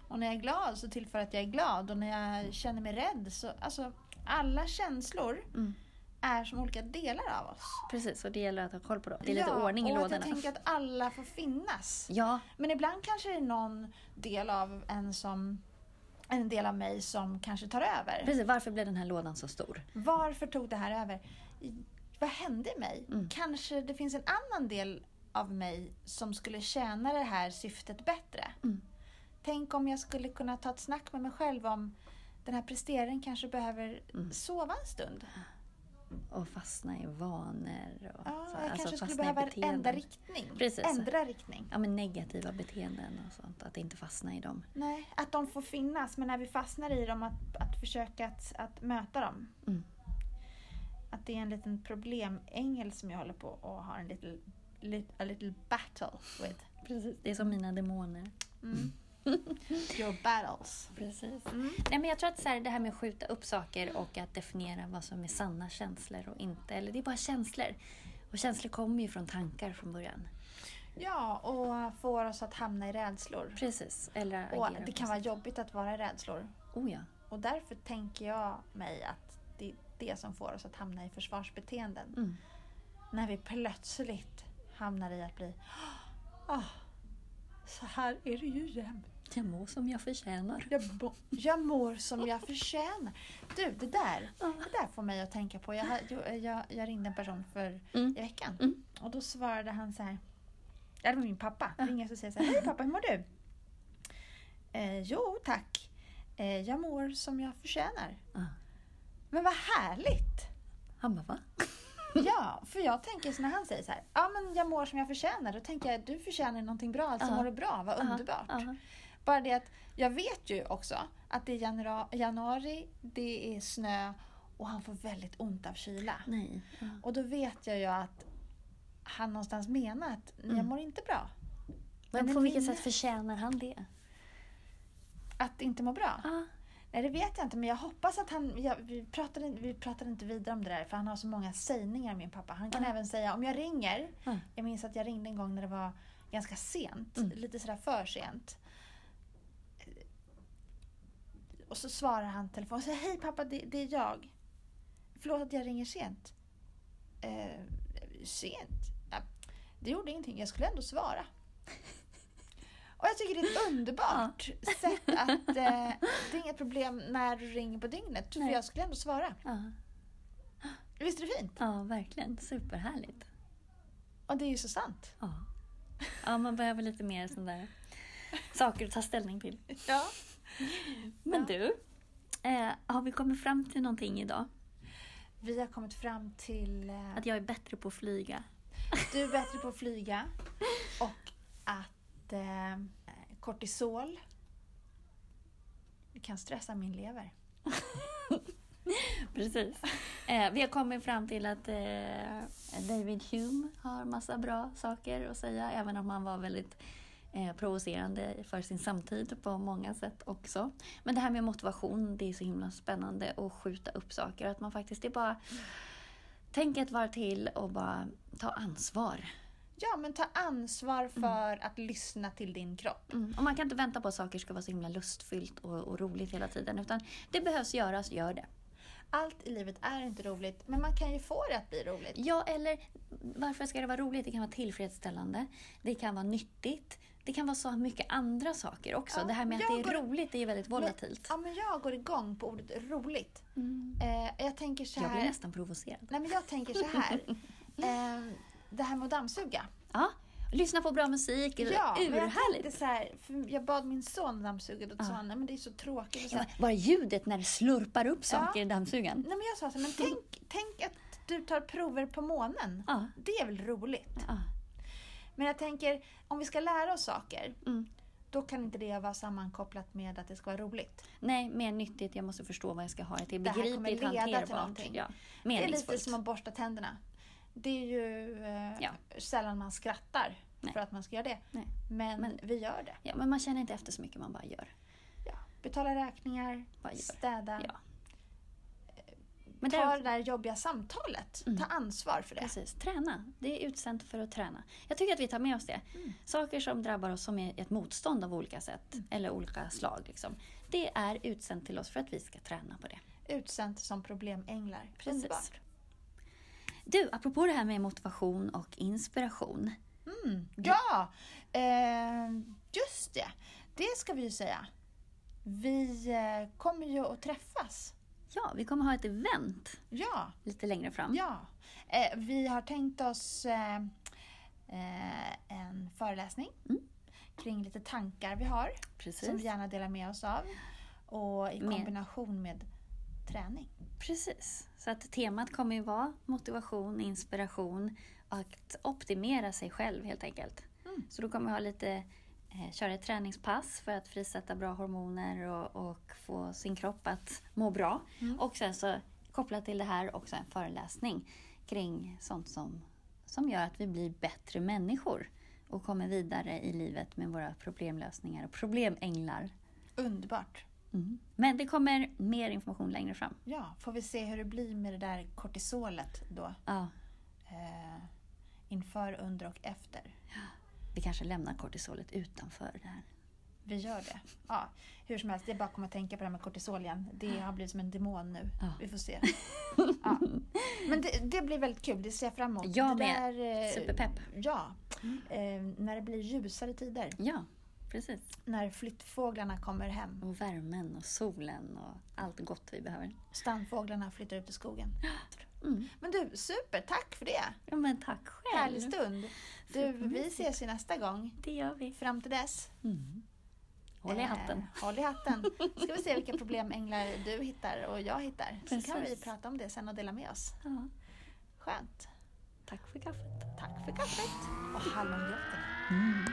[SPEAKER 1] Och när jag är glad så tillför att jag är glad. Och när jag känner mig rädd så, alltså alla känslor
[SPEAKER 2] Mm.
[SPEAKER 1] Är som olika delar av oss.
[SPEAKER 2] Precis, och det gäller att ha koll på dem. Det är lite
[SPEAKER 1] ja,
[SPEAKER 2] ordning i
[SPEAKER 1] och
[SPEAKER 2] lådorna.
[SPEAKER 1] att jag tänker att alla får finnas.
[SPEAKER 2] Ja,
[SPEAKER 1] Men ibland kanske det är någon del av en som en del av mig som kanske tar över.
[SPEAKER 2] precis. Varför blev den här lådan så stor?
[SPEAKER 1] Varför tog det här över? Vad hände i mig?
[SPEAKER 2] Mm.
[SPEAKER 1] Kanske det finns en annan del av mig som skulle tjäna det här syftet bättre.
[SPEAKER 2] Mm.
[SPEAKER 1] Tänk om jag skulle kunna ta ett snack med mig själv om den här presteraren kanske behöver
[SPEAKER 2] Mm.
[SPEAKER 1] sova en stund.
[SPEAKER 2] Och fastna i vanor. Och
[SPEAKER 1] Ja,
[SPEAKER 2] så,
[SPEAKER 1] jag
[SPEAKER 2] alltså
[SPEAKER 1] kanske skulle behöva ändra riktning.
[SPEAKER 2] Precis.
[SPEAKER 1] Ändra riktning.
[SPEAKER 2] Ja, men negativa beteenden och sånt. Att inte fastna i dem.
[SPEAKER 1] Nej, att de får finnas men när vi fastnar i dem att, att försöka att, att möta dem.
[SPEAKER 2] Mm.
[SPEAKER 1] Att det är en liten problemängel som jag håller på och har en little, lit, a little battle with.
[SPEAKER 2] Precis. Det är som mina demoner.
[SPEAKER 1] Mm. *laughs* Your battles.
[SPEAKER 2] Precis.
[SPEAKER 1] Mm.
[SPEAKER 2] Nej, men jag tror att så här, det här med att skjuta upp saker och att definiera vad som är sanna känslor och inte. Eller det är bara känslor. Och känslor kommer ju från tankar från början.
[SPEAKER 1] Ja, och får oss att hamna i rädslor.
[SPEAKER 2] Precis. Eller
[SPEAKER 1] Och det kan vara jobbigt att vara i rädslor.
[SPEAKER 2] Oh ja.
[SPEAKER 1] Och därför tänker jag mig att det är det som får oss att hamna i försvarsbeteenden.
[SPEAKER 2] Mm.
[SPEAKER 1] När vi plötsligt hamnar i att bli ah, så här är det ju jämt.
[SPEAKER 2] Jag mår som jag förtjänar.
[SPEAKER 1] Jag, jag mår som jag förtjänar. Du, det där, det där får mig att tänka på. Jag, jag, jag, ringde en person för
[SPEAKER 2] Mm.
[SPEAKER 1] i veckan
[SPEAKER 2] Mm.
[SPEAKER 1] och då svarade han så här. Ja, det var min pappa. Ringer och säger så här. Hej pappa, hur mår du? Eh, jo, tack. Eh, jag mår som jag förtjänar.
[SPEAKER 2] Ah.
[SPEAKER 1] Men vad härligt!
[SPEAKER 2] Han bara, va? *laughs*
[SPEAKER 1] Ja, för jag tänker så när han säger så här. Ja, men jag mår som jag förtjänar. Då tänker jag, du förtjänar någonting bra. Alltså
[SPEAKER 2] Ja.
[SPEAKER 1] mår du bra. Vad underbart.
[SPEAKER 2] Ja, ja.
[SPEAKER 1] Bara det att jag vet ju också att det är januari, det är snö och han får väldigt ont av kyla.
[SPEAKER 2] Nej. Ja.
[SPEAKER 1] Och då vet jag ju att han någonstans menar att jag
[SPEAKER 2] Mm.
[SPEAKER 1] mår inte bra.
[SPEAKER 2] Men
[SPEAKER 1] Men
[SPEAKER 2] på vilket sätt *laughs* förtjänar han det?
[SPEAKER 1] Att inte må bra.
[SPEAKER 2] Ah.
[SPEAKER 1] Nej, det vet jag inte. Men jag hoppas att han... Jag, vi, pratade, vi pratade inte vidare om det där för han har så många sägningar min pappa. Han kan
[SPEAKER 2] Ja.
[SPEAKER 1] även säga om jag ringer.
[SPEAKER 2] Ja.
[SPEAKER 1] Jag minns att jag ringde en gång när det var ganska sent.
[SPEAKER 2] Mm.
[SPEAKER 1] Lite sådär för sent. Och så svarar han telefonen och säger Hej pappa, det, det är jag. Förlåt att jag ringer sent. Eh, sent? Ja, det gjorde ingenting, jag skulle ändå svara. Och jag tycker det är ett *laughs* underbart sätt att... *laughs* Eh, det är inget problem när du ringer på dygnet, för
[SPEAKER 2] Nej.
[SPEAKER 1] jag skulle ändå svara.
[SPEAKER 2] Ja.
[SPEAKER 1] Visst är det fint?
[SPEAKER 2] ja, verkligen. Superhärligt.
[SPEAKER 1] Och det är ju så sant.
[SPEAKER 2] Ja. ja, man behöver lite mer sån där *laughs* saker att ta ställning till.
[SPEAKER 1] Ja.
[SPEAKER 2] Men du, eh, har vi kommit fram till någonting idag?
[SPEAKER 1] Vi har kommit fram till eh,
[SPEAKER 2] Att jag är bättre på att flyga?
[SPEAKER 1] du är bättre på att flyga och att eh, kortisol kan stressa min lever.
[SPEAKER 2] Precis. Eh, vi har kommit fram till att eh, David Hume har massa bra saker att säga, även om han var väldigt eh, provocerande för sin samtid på många sätt också. Men det här med motivation, det är så himla spännande att skjuta upp saker. Att man faktiskt är bara tänker ett varv till och bara ta ansvar.
[SPEAKER 1] Ja, men ta ansvar för att lyssna till din kropp.
[SPEAKER 2] Mm. Och man kan inte vänta på att saker ska vara så himla lustfyllt och, och roligt hela tiden. Utan det behövs göras, gör det.
[SPEAKER 1] Allt i livet är inte roligt, men man kan ju få det att bli roligt.
[SPEAKER 2] Ja, eller varför ska det vara roligt? Det kan vara tillfredsställande. Det kan vara nyttigt. Det kan vara så mycket andra saker också.
[SPEAKER 1] Ja,
[SPEAKER 2] det här med att
[SPEAKER 1] jag
[SPEAKER 2] det är
[SPEAKER 1] går-
[SPEAKER 2] roligt det är väldigt volatilt.
[SPEAKER 1] Ja, men jag går igång på ordet roligt.
[SPEAKER 2] Mm.
[SPEAKER 1] Eh, jag tänker så
[SPEAKER 2] Jag blir
[SPEAKER 1] här.
[SPEAKER 2] nästan provocerad.
[SPEAKER 1] Nej, men jag tänker så här. *laughs* Eh, det här med att dammsuga.
[SPEAKER 2] Ja, lyssna på bra musik.
[SPEAKER 1] Ja, jag
[SPEAKER 2] urhärligt.
[SPEAKER 1] tänkte så här, jag bad min son dammsuga och då sa han, men det är så tråkigt. Och så
[SPEAKER 2] Ja,
[SPEAKER 1] här,
[SPEAKER 2] bara ljudet när det slurpar upp saker
[SPEAKER 1] Ja.
[SPEAKER 2] i dammsugaren.
[SPEAKER 1] Nej men jag sa så här, men tänk, tänk att du tar prover på månen.
[SPEAKER 2] Ja.
[SPEAKER 1] Det är väl roligt?
[SPEAKER 2] ja.
[SPEAKER 1] Men jag tänker, om vi ska lära oss saker,
[SPEAKER 2] Mm.
[SPEAKER 1] då kan inte det vara sammankopplat med att det ska vara roligt.
[SPEAKER 2] Nej, mer nyttigt. Jag måste förstå vad jag ska ha det till.
[SPEAKER 1] Det här kommer
[SPEAKER 2] Begripligt,
[SPEAKER 1] leda till någonting.
[SPEAKER 2] Ja.
[SPEAKER 1] Det är lite som att borsta tänderna. Det är ju eh,
[SPEAKER 2] Ja.
[SPEAKER 1] sällan man skrattar
[SPEAKER 2] Nej.
[SPEAKER 1] för att man ska göra det.
[SPEAKER 2] Nej.
[SPEAKER 1] Men,
[SPEAKER 2] Men-
[SPEAKER 1] vi gör det.
[SPEAKER 2] Ja, men man känner inte efter så mycket, man bara gör.
[SPEAKER 1] Ja. Betala räkningar, städa,
[SPEAKER 2] Ja. Men
[SPEAKER 1] ta det där jobbiga samtalet.
[SPEAKER 2] Mm.
[SPEAKER 1] Ta ansvar för det.
[SPEAKER 2] precis, träna. Det är utsänt för att träna. Jag tycker att vi tar med oss det.
[SPEAKER 1] Mm.
[SPEAKER 2] Saker som drabbar oss som är ett motstånd av olika sätt, eller olika slag. Liksom. Det är utsänt till oss för att vi ska träna på det.
[SPEAKER 1] Utsänt som problemänglar.
[SPEAKER 2] Precis.
[SPEAKER 1] Underbart.
[SPEAKER 2] Du, apropå det här med motivation och inspiration.
[SPEAKER 1] Mm. Ja, eh, just det. Det ska vi ju säga. Vi eh, kommer ju att träffas.
[SPEAKER 2] Ja, vi kommer ha ett event
[SPEAKER 1] Ja,
[SPEAKER 2] lite längre fram.
[SPEAKER 1] ja. Eh, vi har tänkt oss eh, eh, en föreläsning
[SPEAKER 2] Mm.
[SPEAKER 1] kring lite tankar vi har
[SPEAKER 2] Precis.
[SPEAKER 1] som vi gärna delar med oss av. Och i kombination med träning.
[SPEAKER 2] Precis. Så att temat kommer ju vara motivation, inspiration och att optimera sig själv helt enkelt.
[SPEAKER 1] Mm.
[SPEAKER 2] Så då kommer vi ha lite, köra ett träningspass för att frisätta bra hormoner och, och få sin kropp att må bra.
[SPEAKER 1] Mm.
[SPEAKER 2] Och sen så kopplat till det här också en föreläsning kring sånt som, som gör att vi blir bättre människor och kommer vidare i livet med våra problemlösningar och problemänglar.
[SPEAKER 1] Underbart.
[SPEAKER 2] Mm. Men det kommer mer information längre fram.
[SPEAKER 1] Ja, får vi se hur det blir med det där kortisolet då.
[SPEAKER 2] Ja,
[SPEAKER 1] Eh, inför, under och efter.
[SPEAKER 2] Vi kanske lämnar kortisolet utanför det här.
[SPEAKER 1] Vi gör det. Ja, hur som helst, det är bara att komma att tänka på det här med kortisol igen. Det har blivit som en demon nu.
[SPEAKER 2] Ja.
[SPEAKER 1] Vi får se. *laughs* Ja. Men det, det blir väldigt kul, det ser jag fram emot.
[SPEAKER 2] Jag
[SPEAKER 1] det
[SPEAKER 2] med.
[SPEAKER 1] Där, eh,
[SPEAKER 2] Superpepp.
[SPEAKER 1] Ja. Eh, när det blir ljusare tider.
[SPEAKER 2] Ja, precis.
[SPEAKER 1] När flyttfåglarna kommer hem.
[SPEAKER 2] Och värmen och solen och allt gott vi behöver.
[SPEAKER 1] Stamfåglarna flyttar ut i skogen. *gasps*
[SPEAKER 2] Mm.
[SPEAKER 1] Men du, super! Tack för det!
[SPEAKER 2] Ja, men tack själv.
[SPEAKER 1] Härlig stund. Du, vi ses ju nästa gång.
[SPEAKER 2] Det gör vi.
[SPEAKER 1] Fram till dess.
[SPEAKER 2] Mm. Håll i hatten.
[SPEAKER 1] Eh, håll i hatten. Ska vi se vilka problemänglar du hittar och jag hittar. Så kan vi
[SPEAKER 2] Precis.
[SPEAKER 1] prata om det sen och dela med oss.
[SPEAKER 2] Ja,
[SPEAKER 1] Skönt.
[SPEAKER 2] tack för kaffet.
[SPEAKER 1] Tack för kaffet och hallongrottorna.
[SPEAKER 2] Mm.